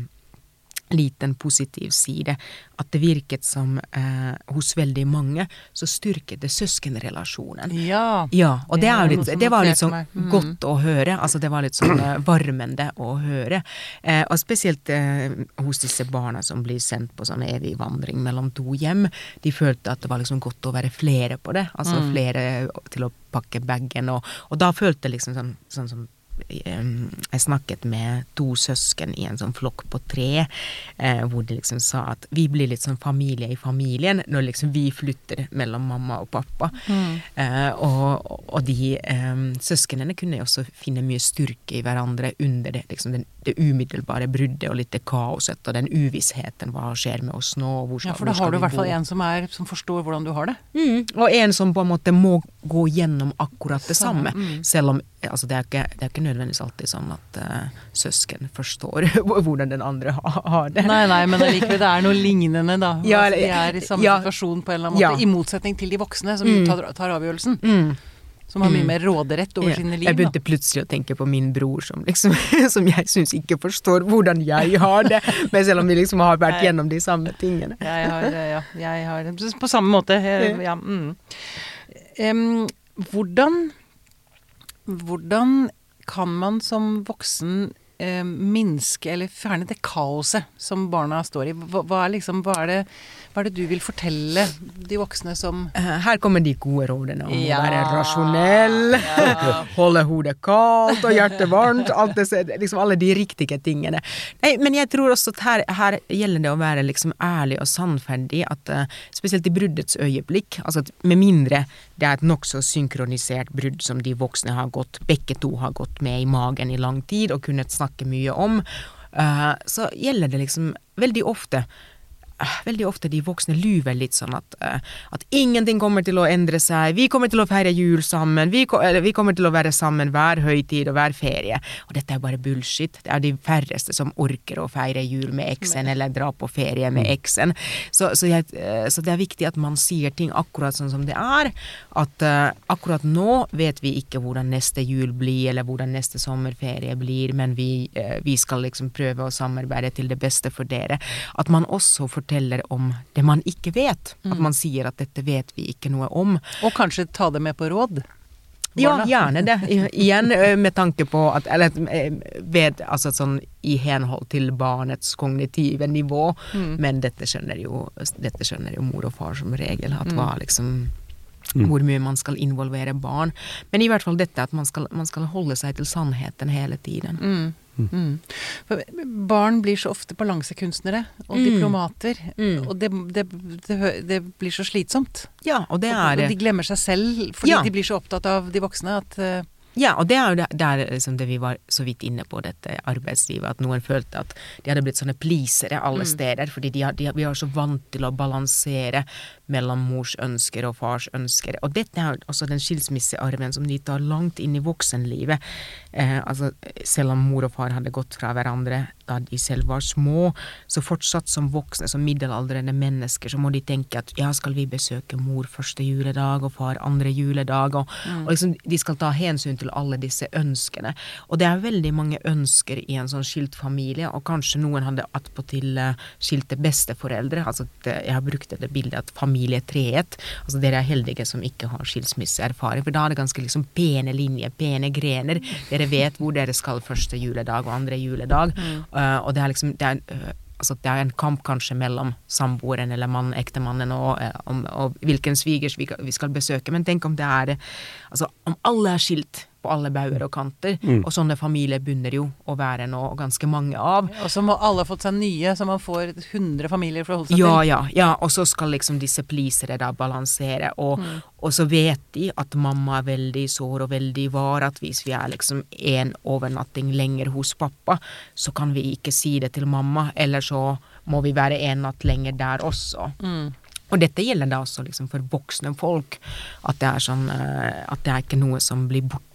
liten positiv side. At det virket som eh, hos veldig mange så styrket det søskenrelasjonen.
Ja.
ja og det, er litt, det var litt sånn mm. godt å høre. Altså det var litt sånn eh, varmende å høre. Eh, og spesielt eh, hos disse barna som blir sendt på sånn evig vandring mellom to hjem. De følte at det var liksom godt å være flere på det. Altså mm. flere til å pakke bagen. Og, og da følte liksom sånn, sånn som jeg snakket med to søsken i en sånn flokk på tre, eh, hvor de liksom sa at vi blir litt sånn familie i familien når liksom vi flytter mellom mamma og pappa. Mm. Eh, og, og, de eh, søsknene kunne også finne mye styrke i hverandre under det, liksom den, det umiddelbare bruddet og litt det kaoset og den uvissheten. Hva skjer med oss nå? Hvor
skal, ja, for da har du i hvert fall en som, er, som forstår hvordan du har det.
Mm. Og en som på en måte må gå gjennom akkurat det samme. Mm. Selv om altså det, er ikke, det, er ikke, nødvendigvis alltid sånn at uh, søsken forstår hvordan den andre har det.
Nei, nei, men allikevel det er noe lignende, da. Ja, altså, de er i samme ja, situasjon på en eller annen måte. Ja. I motsetning til de voksne som mm. tar, tar, avgjørelsen. Mm. Som har mye mm. mer råderett over sine liv.
Jeg begynte da. plutselig å tenke på min bror som liksom Som jeg syns ikke forstår hvordan jeg har det. Men selv om vi liksom har vært gjennom de samme tingene.
Jeg har, ja, jeg har På samme måte. Ja. Mm. Um, hvordan hvordan kan man som voksen eh, minske eller fjerne det kaoset som barna står i? Hva, hva, er liksom, hva, er det, hva, er det, du vil fortelle de voksne som
eh, Her kommer de gode rådene om ja, å være rasjonell, ja. holde hodet kaldt og hjertet varmt. Det, liksom alle de riktige tingene. Nei, men jeg tror også at her, her gjelder det å være liksom ærlig og sannferdig. At, uh, spesielt i bruddets øyeblikk. altså at Med mindre det er et nokså synkronisert brudd som de voksne har gått, begge to har gått med i magen i lang tid og kunnet snakke mye om, uh, så gjelder det liksom veldig ofte veldig ofte de voksne lyver litt sånn at, uh, at ingenting kommer til å endre seg, vi kommer til å feire jul sammen, vi, vi, kommer til å være sammen hver høytid og hver ferie. Og dette er bare bullshit. Det er de færreste som orker å feire jul med eksen eller dra på ferie med eksen. Så, så, jeg, uh, så, det er viktig at man sier ting akkurat sånn som det er. At uh, akkurat nå vet vi ikke hvordan neste jul blir, eller hvordan neste sommerferie blir, men vi, vi skal liksom prøve å samarbeide til det beste for dere. At man også får forteller om det man ikke vet. Mm. At man sier at 'dette vet vi ikke noe om'.
Og kanskje ta det med på råd?
Ja, gjerne det. Igjen med tanke på at Eller ved, altså sånn i henhold til barnets kognitive nivå. Mm. Men dette skjønner, jo, dette skjønner, jo, mor og far som regel. At hva mm. liksom mm. Hvor mye man skal involvere barn. Men i hvert fall dette at man skal, man skal holde seg til sannheten hele tiden.
Mm. Mm. barn blir så ofte balansekunstnere og mm. diplomater. Mm. Og det, det, det, det, blir så slitsomt.
Ja, og det er
Og, og de glemmer seg selv fordi ja. de blir så opptatt av de voksne at uh,
ja, og det er jo det, det, er liksom det vi var så vidt inne på, dette arbeidslivet. At noen følte at de hadde blitt sånne pleasere alle mm. steder. Fordi de, de, vi er så vant til å balansere mellom mors ønsker og fars ønsker. Og dette er også den skilsmissearven som de tar langt inn i voksenlivet. Eh, altså, selv om mor og far hadde gått fra hverandre da de selv var små, så fortsatt som voksne, som middelaldrende mennesker, så må de tenke at ja, skal vi besøke mor første juledag og far andre juledag, og, mm. og liksom, de skal ta hensyn til alle disse ønskene. Og det er veldig mange ønsker i en sånn skilt familie, og kanskje noen hadde attpåtil uh, skilte besteforeldre. altså Jeg har brukt dette bildet at familie familietreet. Altså dere er heldige som ikke har skilsmisseerfaring, for da er det ganske liksom pene linjer, pene grener. Dere vet hvor dere skal første juledag og andre juledag. Mm. Uh, og det er liksom det er, uh, altså det er en kamp kanskje mellom samboeren eller mann, ektemannen og, uh, om, og hvilken svigers vi, vi, skal besøke. Men tenk om det er Altså om alle er skilt på alle bauger og kanter. Mm. Og sånne familier begynner jo å være nå ganske mange av.
Og så må alle ha fått seg nye, så man får 100 familier for å holde seg
ja, til. Ja, ja. Og så skal liksom disse pleasere da balansere. Og, mm. og, så vet de at mamma er veldig sår og veldig var, at hvis vi er liksom en overnatting lenger hos pappa, så kan vi ikke si det til mamma, eller så må vi være en natt lenger der også. Mm. Og dette gjelder da også liksom for voksne folk. At det er sånn eh, At det er ikke noe som blir borte.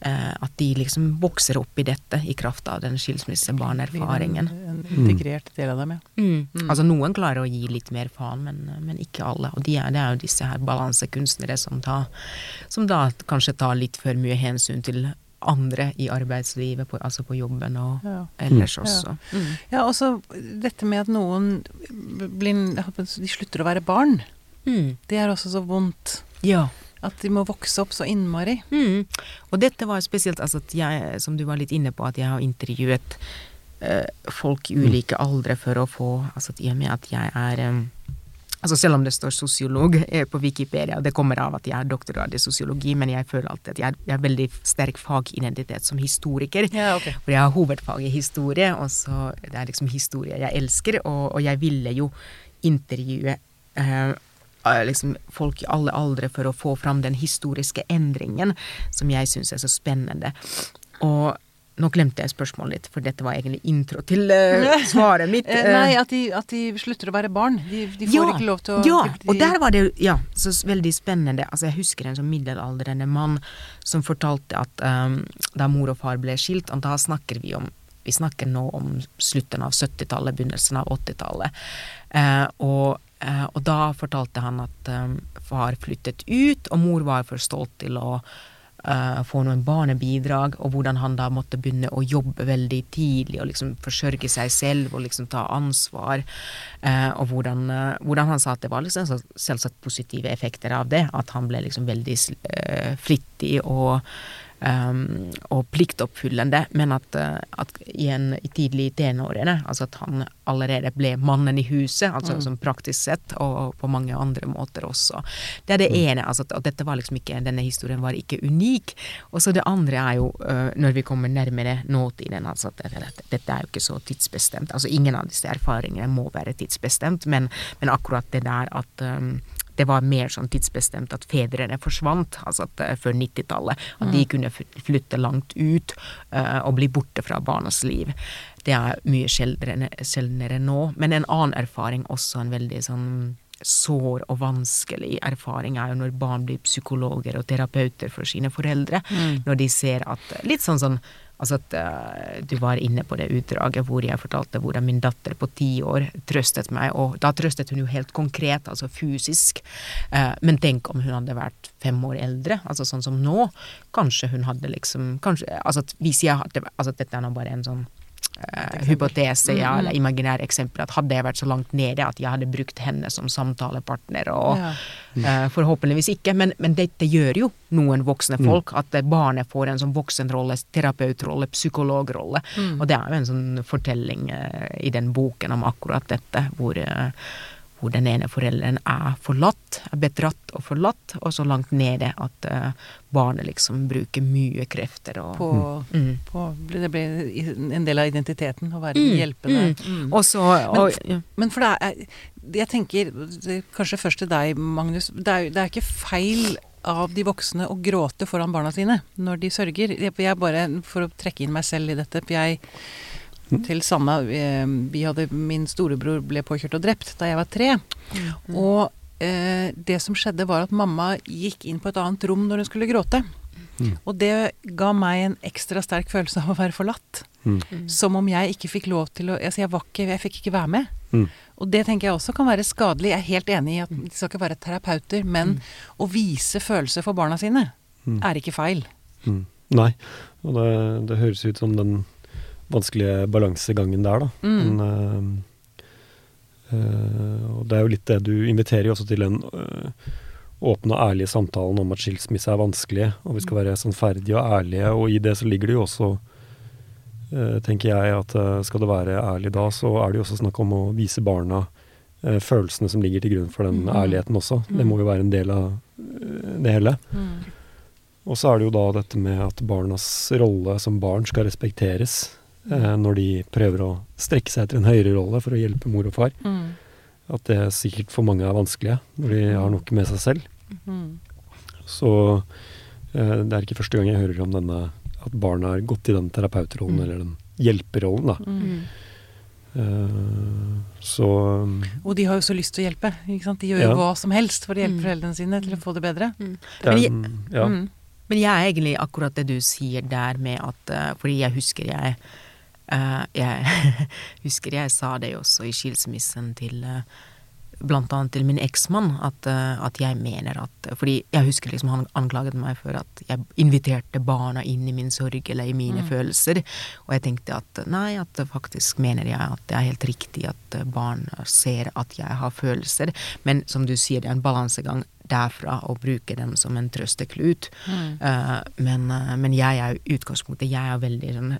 Eh, at de liksom vokser opp i dette i kraft av den skilsmissebarnerfaringen.
En, en integrert del av dem, ja.
Mm. Mm. Altså noen klarer å gi litt mer faen, men, men ikke alle. Og de er, det er jo disse her balansekunstnere som, som da kanskje tar litt for mye hensyn til andre i arbeidslivet, på, altså på jobben og ja. ellers mm. også.
Ja. Mm. ja, også dette med at noen blir, de slutter å være barn. Mm. Det er også så vondt.
Ja.
At de må vokse opp så innmari.
Mm. Og dette var spesielt, altså at jeg, som du var litt inne på, at jeg har intervjuet eh, folk i ulike aldre for å få Altså i og med at jeg er eh, Altså Selv om det står sosiolog eh, på Wikipedia, og det kommer av at jeg er doktorgrad i sosiologi, men jeg føler alltid at jeg, har veldig sterk fagidentitet som historiker.
Ja, okay.
For jeg har hovedfag i historie, og så det er liksom historie jeg elsker, og, og jeg ville jo intervjue eh, liksom folk i alle aldre for å få fram den historiske endringen som jeg syns er så spennende. Og nå glemte jeg spørsmålet litt, for dette var egentlig intro til uh, svaret mitt.
Uh, Nei, at de, at de, slutter å være barn. De, de får
ja,
ikke lov til å
Ja,
de,
og der var det ja, så veldig spennende. Altså, jeg husker en sånn middelaldrende mann som fortalte at um, da mor og far ble skilt, og da snakker vi om vi snakker nå om slutten av 70-tallet, begynnelsen av 80-tallet. Uh, og, og, da fortalte han at um, far flyttet ut, og mor var for stolt til å uh, få noen barnebidrag, og hvordan han da måtte begynne å jobbe veldig tidlig og liksom forsørge seg selv og liksom ta ansvar. Og hvordan, hvordan, han sa at det var liksom selvsagt positive effekter av det. At han ble liksom veldig flittig og um, og pliktoppfyllende, men at, uh, at i, en, i tidlig tenårene, altså at han allerede ble mannen i huset, altså mm. som praktisk sett, og, på mange andre måter også. Det er det mm. ene, altså at, at, dette var liksom ikke, denne historien var ikke unik. Og så det andre er jo, uh, når vi kommer nærmere nåtiden, altså at dette, dette er jo ikke så tidsbestemt. Altså ingen av disse erfaringene må være tidsbestemt, men, men akkurat det der at um, det var mer sånn tidsbestemt at fedrene forsvant, altså at uh, før 90-tallet. At de kunne flytte langt ut uh, og bli borte fra barnas liv. Det er mye sjeldnere nå. Men en annen erfaring, også en veldig sånn sår og vanskelig erfaring er jo når barn blir psykologer og terapeuter for sine foreldre. Mm. Når de ser at Litt sånn sånn Altså at uh, du var inne på det utdraget hvor jeg fortalte hvordan min datter på ti år trøstet meg, og da trøstet hun jo helt konkret, altså fysisk. Uh, men tenk om hun hadde vært fem år eldre, altså sånn som nå. Kanskje hun hadde liksom kanskje, altså Hvis jeg hadde Altså dette er nå bare en sånn uh, hypotese ja, mm, eller mm. imaginære eksempel. At hadde jeg vært så langt nede at jeg hadde brukt henne som samtalepartner, og ja. uh, forhåpentligvis ikke. Men, men, dette gjør jo noen voksne mm. folk. Mm. At barnet får en sånn voksenrolle, terapeutrolle, psykologrolle. Mm. Og det er jo en sånn fortelling uh, i den boken om akkurat dette, hvor hvor den ene forelderen er forlatt, er bedratt og forlatt, og så langt nede at uh, barnet liksom bruker mye krefter og
på, mm. på, Det blir en del av identiteten å være mm. hjelpende.
Mm. mm. Og
men, men, for det er Jeg tenker, kanskje først til deg, Magnus. Det er, det er ikke feil av de voksne å gråte foran barna sine når de sørger. Jeg bare, For å trekke inn meg selv i dette jeg til samme eh, Vi hadde Min storebror ble påkjørt og drept da jeg var tre. Mm. Og eh, det som skjedde, var at mamma gikk inn på et annet rom når hun skulle gråte. Mm. Og det ga meg en ekstra sterk følelse av å være forlatt. Mm. Som om jeg ikke fikk lov til å Altså, jeg var ikke Jeg fikk ikke være med. Mm. Og det tenker jeg også kan være skadelig. Jeg er helt enig i at de skal ikke være terapeuter, men mm. å vise følelser for barna sine mm. er ikke feil.
Nei. Og det, det høres ut som den vanskelige balansegangen der, da. Mm. Men, uh, og det er jo litt det du inviterer jo også til den øh, åpne og ærlige samtalen om at skilsmisse er vanskelig, og vi skal være sannferdige og ærlige. Og i det så ligger det jo også, tenker jeg, at skal det være ærlig da, så er det jo også snakk om å vise barna følelsene som ligger til grunn for den mm. ærligheten også. Det må jo være en del av det hele. Mm. Og så er det jo da dette med at barnas rolle som barn skal respekteres eh, når de prøver å strekke seg etter en høyere rolle for å hjelpe mor og far. Mm. At det sikkert for mange er vanskelig når de har noe med seg selv. Mm. Så eh, det er ikke første gang jeg hører om denne at barna har gått i den terapeutrollen, mm. eller den hjelperollen, da. Uh, så
Og de har jo så lyst til å hjelpe. De gjør jo ja. hva som helst for å hjelpe mm. foreldrene sine til å få det bedre. Mm.
Men, jeg, ja. mm. men, jeg, er egentlig akkurat det du sier der med at uh, Fordi jeg husker jeg Uh, jeg husker jeg sa det også i skilsmissen til uh, blant annet til min eksmann, at, uh, at, jeg mener at Fordi jeg husker liksom han anklaget meg for at jeg inviterte barna inn i min sorg eller i mine mm. følelser. Og jeg tenkte at nei, at faktisk mener jeg at det er helt riktig at barn ser at jeg har følelser. Men som du sier, det er en balansegang derfra og bruke dem som en trøsteklut. Mm. Uh, men, uh, men, jeg er i utgangspunktet Jeg er veldig sånn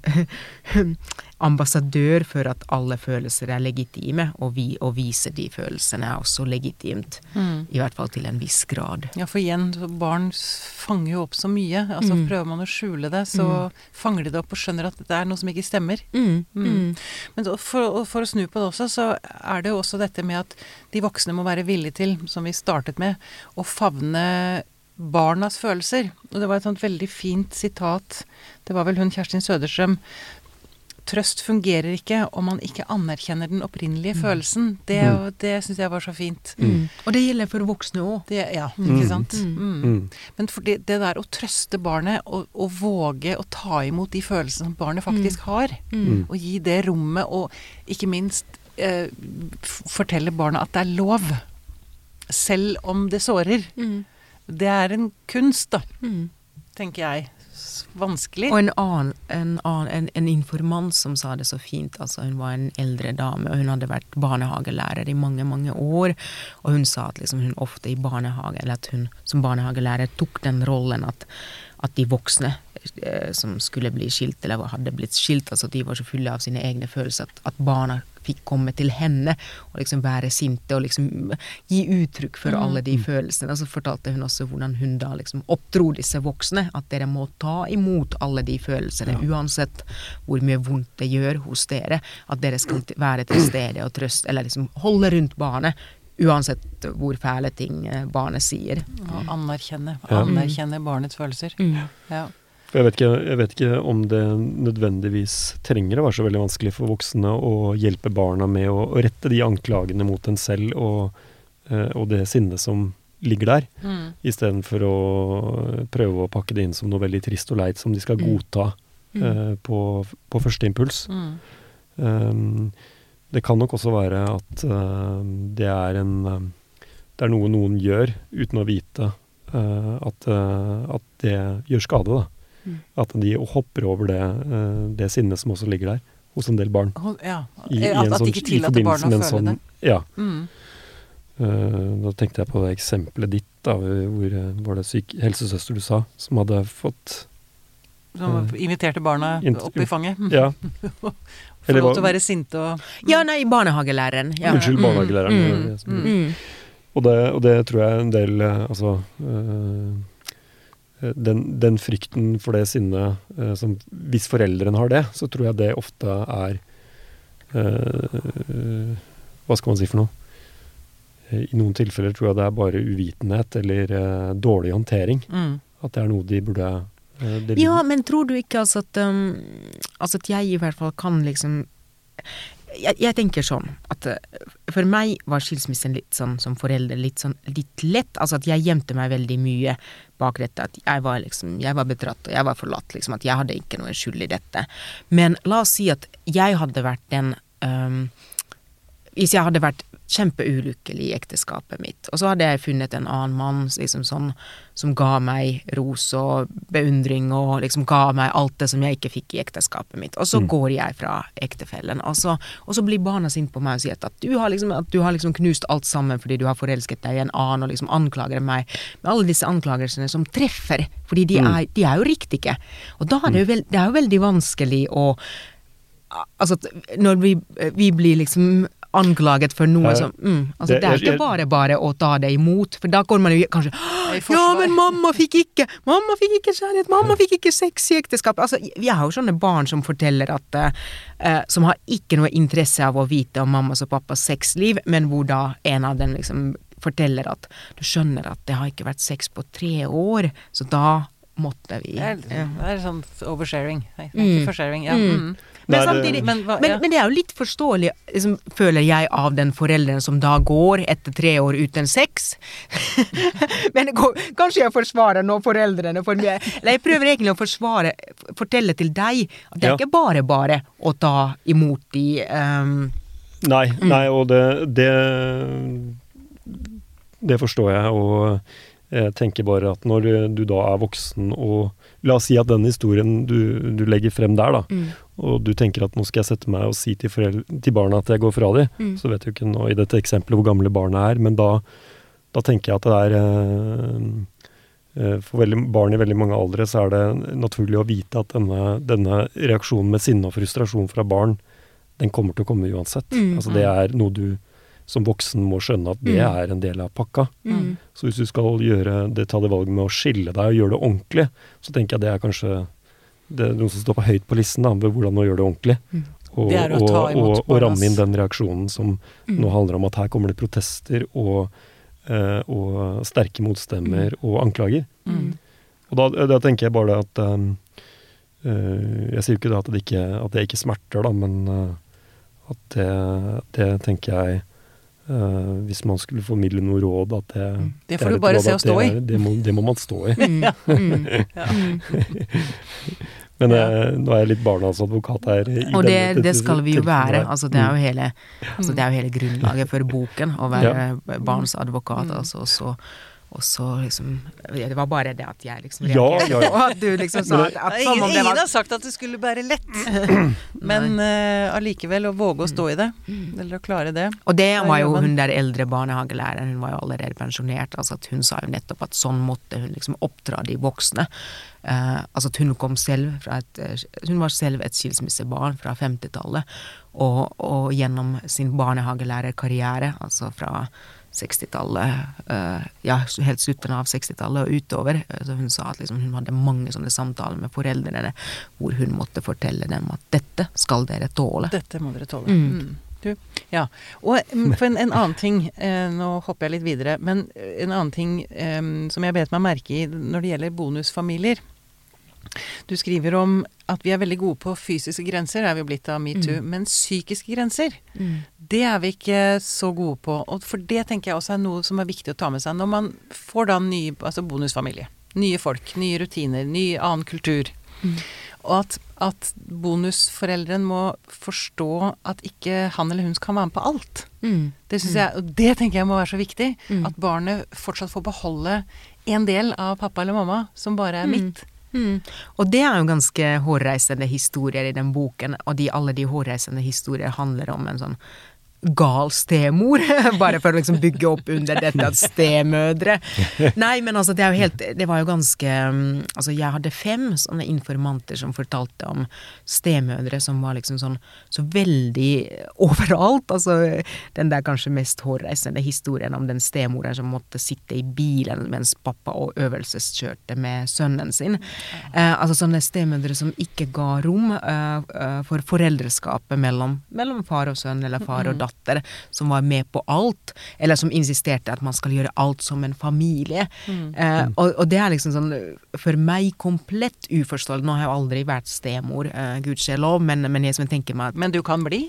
ambassadør for at alle følelser er legitime, og vi å vise de følelsene er også legitimt. Mm. I hvert fall til en viss grad.
Ja, for igjen, barn fanger jo opp så mye. Altså mm. Prøver man å skjule det, så mm. fanger de det opp og skjønner at det er noe som ikke stemmer. Mm. Mm. Men for, for, å snu på det også, så er det jo også dette med at de voksne må være villige til, som vi startet med, å favne barnas følelser. Og det var et sånt veldig fint sitat. Det var vel hun Kjerstin Søderstrøm trøst fungerer ikke om man ikke anerkjenner den opprinnelige mm. følelsen. Det, mm. det syns jeg var så fint.
Mm. Og det gjelder for voksne òg.
Ja, ikke mm. sant. Mm. Mm. Men for det, det, der å trøste barnet og, og, våge å ta imot de følelsene som barnet faktisk har, og gi det rommet, og ikke minst eh, fortelle barna at det er lov, selv om det sårer. Det er en kunst, da, tenker jeg vanskelig.
Og en annen, en, annen en, en, informant som sa det så fint. altså Hun var en eldre dame, og hun hadde vært barnehagelærer i mange mange år. Og hun sa at liksom hun ofte i barnehage, eller at hun som barnehagelærer tok den rollen at, at de voksne eh, som skulle bli skilt, eller hadde blitt skilt, altså de var så fulle av sine egne følelser at, at barna fikk komme til henne og liksom være sinte og liksom gi uttrykk for alle de mm. følelsene. Og så fortalte hun også hvordan hun da liksom oppdro disse voksne, at dere må ta imot alle de følelsene, ja. uansett hvor mye vondt det gjør hos dere. At dere skal være til stede og trøste, eller liksom holde rundt barnet uansett hvor fæle ting eh, barnet sier.
Og anerkjenne,
Ja.
anerkjenne barnets følelser. Ja.
For jeg vet, ikke, jeg vet ikke om det nødvendigvis trenger å være så veldig vanskelig for voksne å hjelpe barna med å, å rette de anklagene mot en selv og, eh, og det sinnet som ligger der,
Mm.
istedenfor å prøve å pakke det inn som noe veldig trist og leit som de skal
Mm.
godta eh, på, på første impuls.
Mm.
Um, det kan nok også være at uh, det er en um, Det er noe noen gjør uten å vite uh, at, uh, at det gjør skade. da.
Mm.
At de hopper over det, uh, det sinnet som også ligger der hos en del barn.
Ja.
I, i
at,
en
at
sånn-
de ikke tillater barna å føle
sånn-
det.
Ja.
Mm.
Uh, da tenkte jeg på det eksempelet ditt, da, hvor var det syk helsesøster du sa, som hadde fått
Som inviterte barna opp i fanget.
Ja,
Få lov til å være sinte og
Ja, nei, barnehagelæreren. Ja.
unnskyld,
Mm,
barnehagelæreren.
mm,
mm.
Mm.
Og det, og det tror jeg en del eh, Altså eh, den, den frykten for det sinnet eh, som Hvis foreldrene har det, så tror jeg det ofte er eh, Hva skal man si for noe? Eh, I noen tilfeller tror jeg det er bare uvitenhet eller eh, dårlig håndtering.
mm.
At det er noe de burde eh,
Ja, men tror du ikke altså at um, Altså at jeg i hvert fall kan liksom jeg, jeg tenker sånn at for meg var skilsmissen litt sånn som forelder litt sånn litt lett. Altså at jeg gjemte meg veldig mye bak dette. At jeg var liksom Jeg var bedratt og jeg var forlatt. Liksom at jeg hadde ikke noe skyld i dette. Men la oss si at jeg hadde vært den um, Hvis jeg hadde vært kjempeulykkelig i ekteskapet mitt, og så hadde jeg funnet en annen mann liksom sånn, som ga meg ros og beundring og liksom ga meg alt det som jeg ikke fikk i ekteskapet mitt. Og så
Mm.
går jeg fra ektefellen, og så, og så blir barna sinte på meg og sier at du har, liksom, at du har liksom knust alt sammen fordi du har forelsket deg i en annen, og liksom anklager meg med alle disse anklagelsene som treffer, fordi de,
Mm.
er, de er jo riktige. Og da er det jo, veld, det er jo veldig vanskelig å Altså, når vi, vi blir liksom anklaget for noe som mm, altså,
det-
Det er ikke bare bare å ta det imot, for da går man jo kanskje Ja, men mamma fikk ikke Mamma fikk ikke kjærlighet, mamma fikk ikke sex i ekteskapet. Altså, vi har jo sånne barn som forteller at uh, Som har ikke noe interesse av å vite om mammas og pappas sexliv, men hvor da en av dem liksom forteller at du skjønner at det har ikke vært sex på tre år, så da måtte vi
Det er, det er sånn oversharing. Nei,
Mm.
ikke forsharing. Ja.
Mm. Men
Nei,
samtidig
Men hva- ja.
men det er jo litt forståelig, liksom, føler jeg, av den forelderen som da går etter tre år uten sex. men kanskje jeg forsvarer nå foreldrene for mye. Eller jeg prøver egentlig å forsvare, fortelle til deg at det er
Ja.
ikke bare bare å ta imot de um,
Nei,
Mm.
nei, og det, det Det forstår jeg, og jeg tenker bare at når du da er voksen og La oss si at den historien du, du legger frem der, da,
mm,
og du tenker at nå skal jeg sette meg og si til, til barna at jeg går fra dem,
Mm.
så vet du ikke nå i dette eksempelet hvor gamle barna er, men da, da tenker jeg at det er eh, eh, For veldig, barn i veldig mange aldre så er det naturlig å vite at denne, denne reaksjonen med sinne og frustrasjon fra barn, den kommer til å komme uansett.
Mm.
Altså det er noe du som voksen må skjønne at det
Mm.
er en del av pakka.
mm,
Så hvis du skal gjøre det, ta det valget med å skille deg og gjøre det ordentlig, så tenker jeg det er kanskje det er noen som står på høyt på listen, da, ved hvordan å gjøre det ordentlig.
Mm.
Og,
Det
og, og, og ramme inn den reaksjonen som
mm.
nå handler om at her kommer det protester og, eh, og sterke motstemmer og anklager.
Mm.
Og da, da tenker jeg bare at um, uh, Jeg sier jo ikke at det ikke, at det ikke smerter, da, men uh, at det, det tenker jeg Uh, Hvis man skulle formidle noe råd, at det
Mm. Det får
det
du bare
råd
se å stå i.
Det må, det må man stå i.
Mm, mm,
Ja.
Mm.
Men
Ja.
eh, nå er jeg litt barnas advokat her. i
Og det,
denne
det skal vi jo være. Altså, det, er jo
Mm.
hele, altså, det er jo hele grunnlaget for boken, å være barns advokat.
Mm.
Altså, og så, og så liksom Det var bare det at jeg liksom
Ja,
reagerte
ja, ja.
på at du liksom sa at, at
ingen,
om det
ingen
var
har sagt at det skulle være lett, men allikevel å våge å stå i det. Eller å klare det.
Og det var jo hun der eldre barnehagelæreren, hun var jo allerede pensjonert. altså at Hun sa jo nettopp at sånn måtte hun liksom oppdra de voksne. Uh, altså at hun kom selv fra et eh, Hun var selv et skilsmissebarn fra 50-tallet. Og, og gjennom sin barnehagelærerkarriere, altså fra 60-tallet, eh, ja, helt slutten av 60-tallet og utover. eh, Så hun sa at liksom hun hadde mange sånne samtaler med foreldrene hvor hun måtte fortelle dem at dette skal dere tåle.
Dette må dere tåle.
Mm.
Mm. Du, ja. Og mm, for en, en annen ting, eh, nå hopper jeg litt videre, men en annen ting eh, som jeg bet meg merke i når det gjelder bonusfamilier. Du skriver om at vi er veldig gode på fysiske grenser, det er vi jo blitt av metoo, mm. men psykiske grenser, mm. det er vi ikke så gode på. Og for det tenker jeg også er noe som er viktig å ta med seg når man får da ny altså bonusfamilie. Nye folk, nye rutiner, ny annen kultur. Mm. Og at, at bonusforeldren må forstå at ikke han eller hun kan være med på alt. Mm. Det, mm. jeg, og det tenker jeg må være så viktig. Mm. At barnet fortsatt får beholde en del av pappa eller mamma som bare er mitt.
Mm. Og det er jo ganske hårreisende historier i den boken, og de, alle de hårreisende historier handler om en sånn gal stemor, bare for å liksom bygge opp under dette at stemødre Nei, men altså, det er jo helt Det var jo ganske mm, Altså, jeg hadde fem sånne informanter som fortalte om stemødre som var liksom sånn så veldig overalt. Altså, den der kanskje mest hårreisende historien om den stemoren som måtte sitte i bilen mens pappa og øvelseskjørte med sønnen sin. Eh, altså sånne stemødre som ikke ga rom eh, eh for foreldreskapet mellom, mellom far og sønn, eller far og datter datter som var med på alt, eller som insisterte at man skal gjøre alt som en familie. Mm. Eh, og, og, det er liksom sånn for meg komplett uforståelig. Nå har jeg aldri vært stemor, eh, gudskjelov, men, men jeg som tenker meg
at Men du kan bli?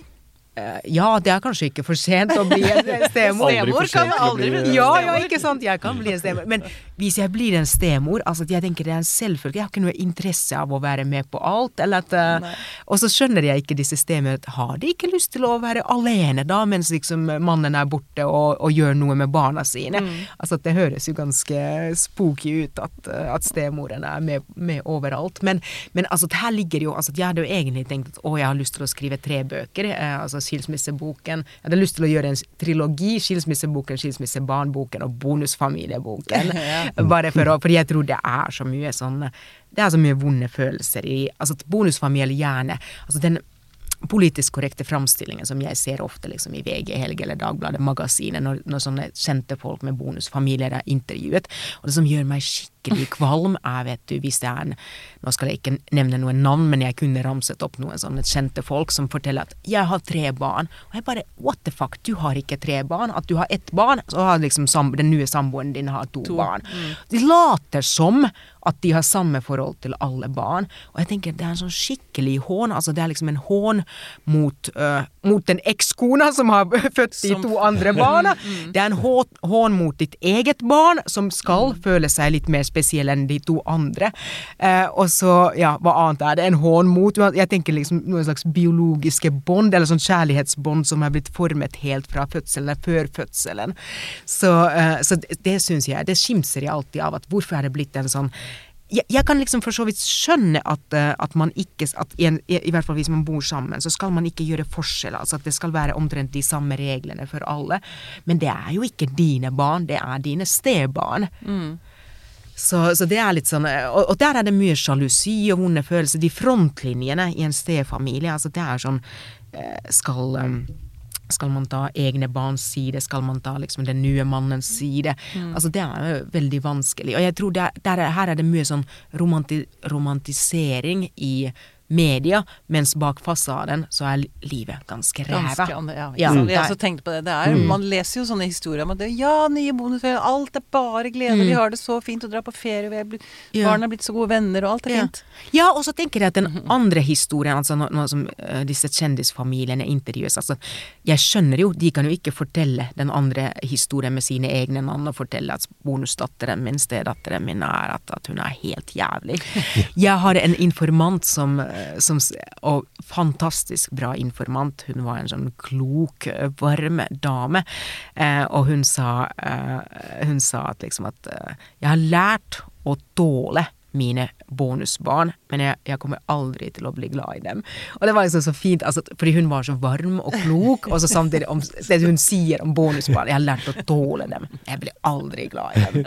Eh, ja, det er kanskje ikke for sent å bli en stemor.
stemor kan aldri bli
Ja, ja, ikke sant. Jeg kan bli en stemor. Men hvis jeg blir en stemor, altså jeg tenker det er en selvfølge. Jeg har ikke noe interesse av å være med på alt. Eller at, uh, og så skjønner jeg ikke disse stemødrene. Har de ikke lyst til å være alene da, mens liksom mannen er borte og, og gjør noe med barna sine? Mm. Altså det høres jo ganske spooky ut at, uh, at stemoren er med, med overalt. Men, men, altså her ligger jo altså, Jeg hadde jo egentlig tenkt at å, jeg har lyst til å skrive tre bøker. Altså skilsmisseboken. Jeg hadde lyst til å gjøre en trilogi. Skilsmisseboken, skilsmissebarnboken og bonusfamilieboken. Bare for å, fordi jeg tror det er så mye sånn Det er så mye vonde følelser i altså bonusfamilie gjerne. Altså den politisk korrekte framstillingen som jeg ser ofte liksom, i VG, Helge eller Dagbladet, Magasinet, når, når sånne kjente folk med bonusfamilier er intervjuet. Og det som gjør meg skikkelig kvalm, er, vet du, hvis det er en Nå skal jeg ikke nevne noen navn, men jeg kunne ramset opp noen sånne kjente folk som forteller at 'jeg har tre barn', og jeg bare 'what the fuck, du har ikke tre barn', at du har ett barn, så har liksom den nye samboeren din har to, to. barn. Mm. De later som at de har samme forhold til alle barn. Og jeg tenker det er en sånn skikkelig hån. altså Det er liksom en hån mot, uh, mot den ekskona som har født de to andre barna. Mm. Det er en hån, mot ditt eget barn, som skal mm. føle seg litt mer spesiell enn de to andre. Eh, og så, ja, hva annet er det? En hån mot Jeg tenker liksom noen slags biologiske bånd, eller sånn kjærlighetsbånd som er blitt formet helt fra fødselen, før fødselen. Så, eh, så det, det syns jeg, det skimser jeg alltid av, at hvorfor er det blitt en sånn jeg, jeg, kan liksom for så vidt skjønne at, uh, at man ikke at en, i, hvert fall hvis man bor sammen, så skal man ikke gjøre forskjell. Altså at det skal være omtrent de samme reglene for alle. Men det er jo ikke dine barn, det er dine stebarn. Mm. Så, så, det er litt sånn og, og, der er det mye sjalusi og vonde følelser. De frontlinjene i en stefamilie, altså det er sånn uh, Skal um, skal man ta egne barns side? Skal man ta liksom den nye mannens side? Mm. Altså Det er jo veldig vanskelig. Og jeg tror der, der, her er det mye sånn romanti romantisering i media, mens bak fasaden så er livet ganske ræva.
Ja, ja. Mm. Jeg har også tenkt på det. det er, mm. Man leser jo sånne historier om at det, ja, nye bonusferier, alt er bare glede, mm. vi har det så fint å dra på ferie, er blitt, ja. barna er blitt så gode venner, og alt er fint.
Ja, og så tenker jeg at den andre historien, altså nå, nå som uh, disse kjendisfamiliene intervjues, altså jeg skjønner jo, de kan jo ikke fortelle den andre historien med sine egne navn og fortelle at bonusdatteren min, stedatteren min, er at, at hun er helt jævlig. Jeg har en informant som Eh, som, og fantastisk bra informant. Hun var en sånn klok, varm dame. Eh, og hun sa, eh, hun sa at liksom at jeg har lært å tåle mine bonusbarn, men jeg, jeg, kommer aldri til å bli glad i dem. Og det var liksom så fint, altså, fordi hun var så varm og klok, og så samtidig om det hun sier om bonusbarn Jeg har lært å tåle dem. Jeg blir aldri glad i dem.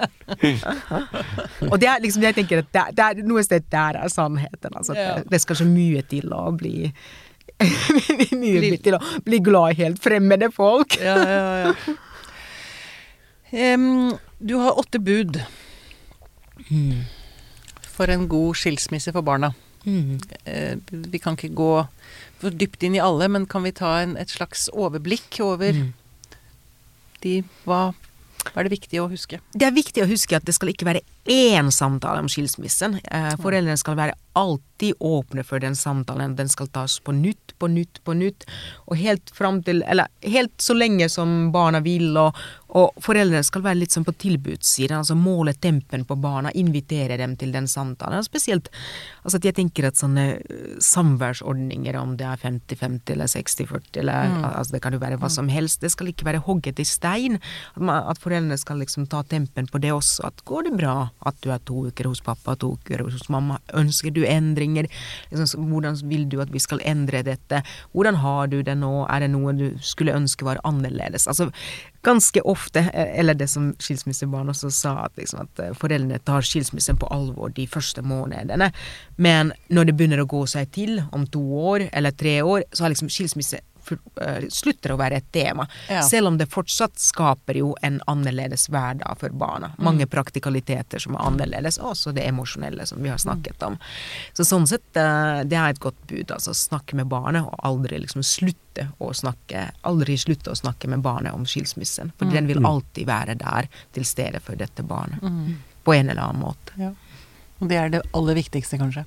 og det er liksom, jeg tenker at det, det er noe sted der er sannheten. Altså, det, det, skal så mye til å bli mye til å bli glad i helt fremmede folk.
ja, ja, ja. Um, du har åtte bud. Mm for en god skilsmisse for barna. Mm. Vi kan ikke gå for dypt inn i alle, men kan vi ta en, et slags overblikk over
Mm.
de hva, hva er det viktig å huske?
Det er viktig å huske at det skal ikke være én samtale om skilsmissen. Eh, foreldrene skal være alltid åpne for den samtalen. Den skal tas på nytt, på nytt, på nytt. Og helt fram til Eller helt så lenge som barna vil. Og, og foreldrene skal være litt sånn på tilbudssiden. Altså måle tempen på barna. Invitere dem til den samtalen. Og spesielt altså at jeg tenker at sånne eh, samværsordninger, om det er 50-50 eller 60-40 eller altså Det kan jo være hva som helst. Det skal ikke være hogget i stein. At, man, at foreldrene skal liksom ta tempen på det også. At går det bra at du er to uker hos pappa, to uker hos mamma? Ønsker du endringer? Liksom, hvordan vil du at vi skal endre dette? Hvordan har du det nå? Er det noe du skulle ønske var annerledes? Altså, ganske ofte, eh, eller det som skilsmissebarn også sa, at, liksom, at eh, foreldrene tar skilsmissen på alvor de første månedene. Men når det begynner å gå seg til, om to år eller tre år, så har liksom skilsmisse slutter å være et tema.
Ja.
Selv om det fortsatt skaper jo en annerledes hverdag for barna. Mange praktikaliteter som er annerledes, og også det emosjonelle som vi har snakket om. Så sånn sett, eh, det er et godt bud. Altså snakke med barnet, og aldri liksom slutte å snakke Aldri slutte å snakke med barnet om skilsmissen. For den vil alltid være der til stede for dette barnet. På en eller annen måte.
Ja. Og det er det aller viktigste, kanskje.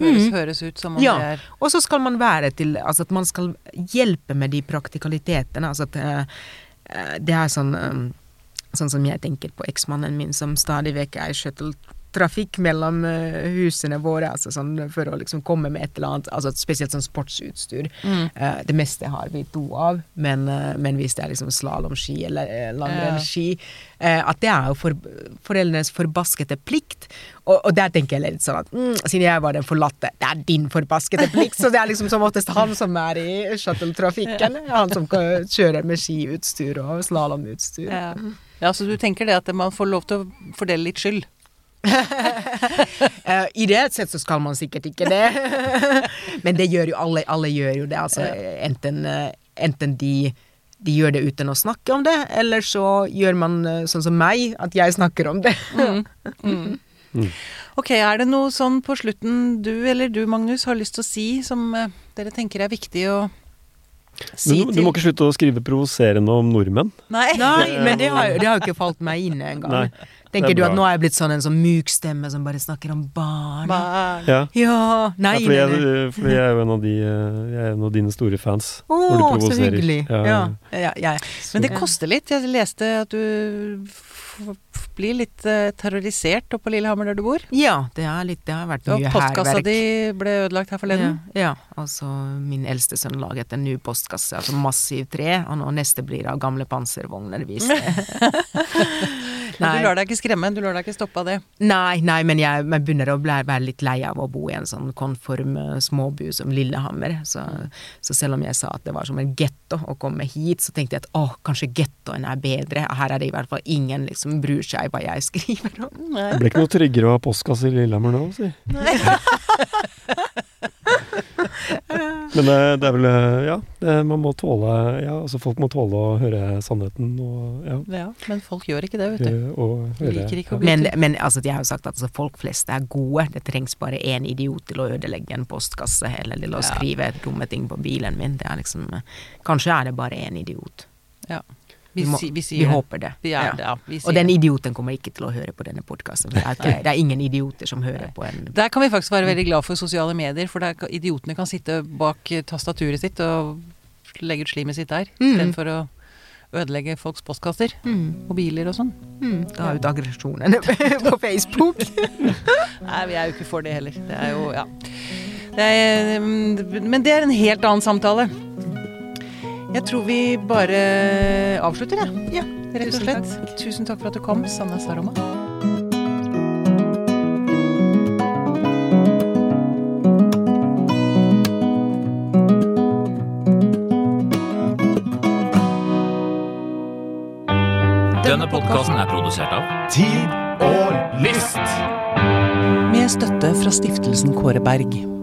Høres,
Mm.
høres ut som om
Ja.
det er
Og så skal man være til Altså at man skal hjelpe med de praktikalitetene. Altså at eh, det er sånn um, Sånn som jeg tenker på eksmannen min som stadig vekk er i shuttletrafikk mellom eh, husene våre, altså sånn for å liksom komme med et eller annet, altså spesielt sånn sportsutstyr. Eh, det meste har vi to av, men, uh, men hvis det er liksom slalåmski eller eh, langrennsski, at det er jo for, foreldrenes forbaskede plikt. Og, og der tenker jeg litt sånn at mm, siden jeg var den forlatte, det er din forbaskede plikt, så det er liksom som oftest han som er i shuttletrafikken. Han som kjører med skiutstyr og slalåmutstyr.
ja. ja, så du tenker det at man får lov til å fordele litt skyld?
Eh, Ideelt sett så skal man sikkert ikke det, men det gjør jo alle. Alle gjør jo det. Altså, enten, eh, enten de, de gjør det uten å snakke om det, eller så gjør man eh, sånn som meg, at jeg snakker om det.
Ok, er det noe sånn på slutten du eller du, Magnus, har lyst til å si som dere tenker er viktig å si
Men du, du må ikke slutte å skrive provoserende om nordmenn.
Nei.
Nei, men det har, det har jo ikke falt meg inn engang. Tenker
er
du at nå er jeg blitt sånn en sånn myk stemme som bare snakker om barn?
Barn.
Ja.
Ja, nei,
ja, fordi, jeg, fordi jeg er jo en av, de, eh, jeg er en av dine store fans.
Å,
oh,
så hyggelig.
Ja,
Ja.
ja.
Ja, ja.
Men det koster litt. Jeg leste at du blir litt eh, terrorisert oppe på Lillehammer der du bor.
ja, det, er litt, det har vært
Og
mye
postkassa
hærverk.
di ble ødelagt her forleden.
Ja, ja, altså min eldste sønn laget en ny postkasse, altså massiv tre, og nå neste blir av gamle panservogner, viser det.
Men du lar deg ikke skremme, du lar deg ikke stoppe av det.
Nei, nei, men jeg, jeg begynner å bli, være litt lei av å bo i en sånn konform småbu som Lillehammer. Så, så selv om jeg sa at det var som en getto å komme hit, så tenkte jeg at å, kanskje gettoen er bedre. Her er det i hvert fall ingen liksom bryr seg hva jeg skriver om.
Nei.
Det ble ikke noe tryggere å ha postkasse i Lillehammer nå, si. Men det, det er vel eh, Ja, det, man må tåle Ja, altså folk må tåle å høre sannheten og ja.
Ja, men folk gjør ikke det, vet du.
eh, Og høre
Liker ikke å bli-
Men, men altså, de har jo sagt at altså, folk flest er gode. Det trengs bare én idiot til å ødelegge en postkasse, eller til å
Ja.
skrive dumme ting på bilen min. Det er liksom Kanskje er det bare én idiot.
Ja. Vi,
må,
vi
vi
det.
håper det.
Vi
Ja.
det,
Og den idioten kommer ikke til å høre på denne podkasten. Det, det er ingen idioter som hører på en
Der kan vi faktisk være veldig glad for sosiale medier, for der, idiotene kan sitte bak eh, tastaturet sitt og legge ut slimet sitt der,
Mm.
istedenfor å ødelegge folks postkasser.
mm,
Mobiler og sånn.
mm, Ta ut aggresjonen på Facebook.
Nei, vi er jo ikke for det heller. Det er jo, ja. Det er, mm, men det er en helt annen samtale. Jeg tror vi bare avslutter, jeg. Ja, rett og
tusen
slett. Tusen takk for at du kom, Sanna Saroma.
Denne podkasten er produsert av
Tid og lyst.
Med støtte fra stiftelsen Kåre Berg.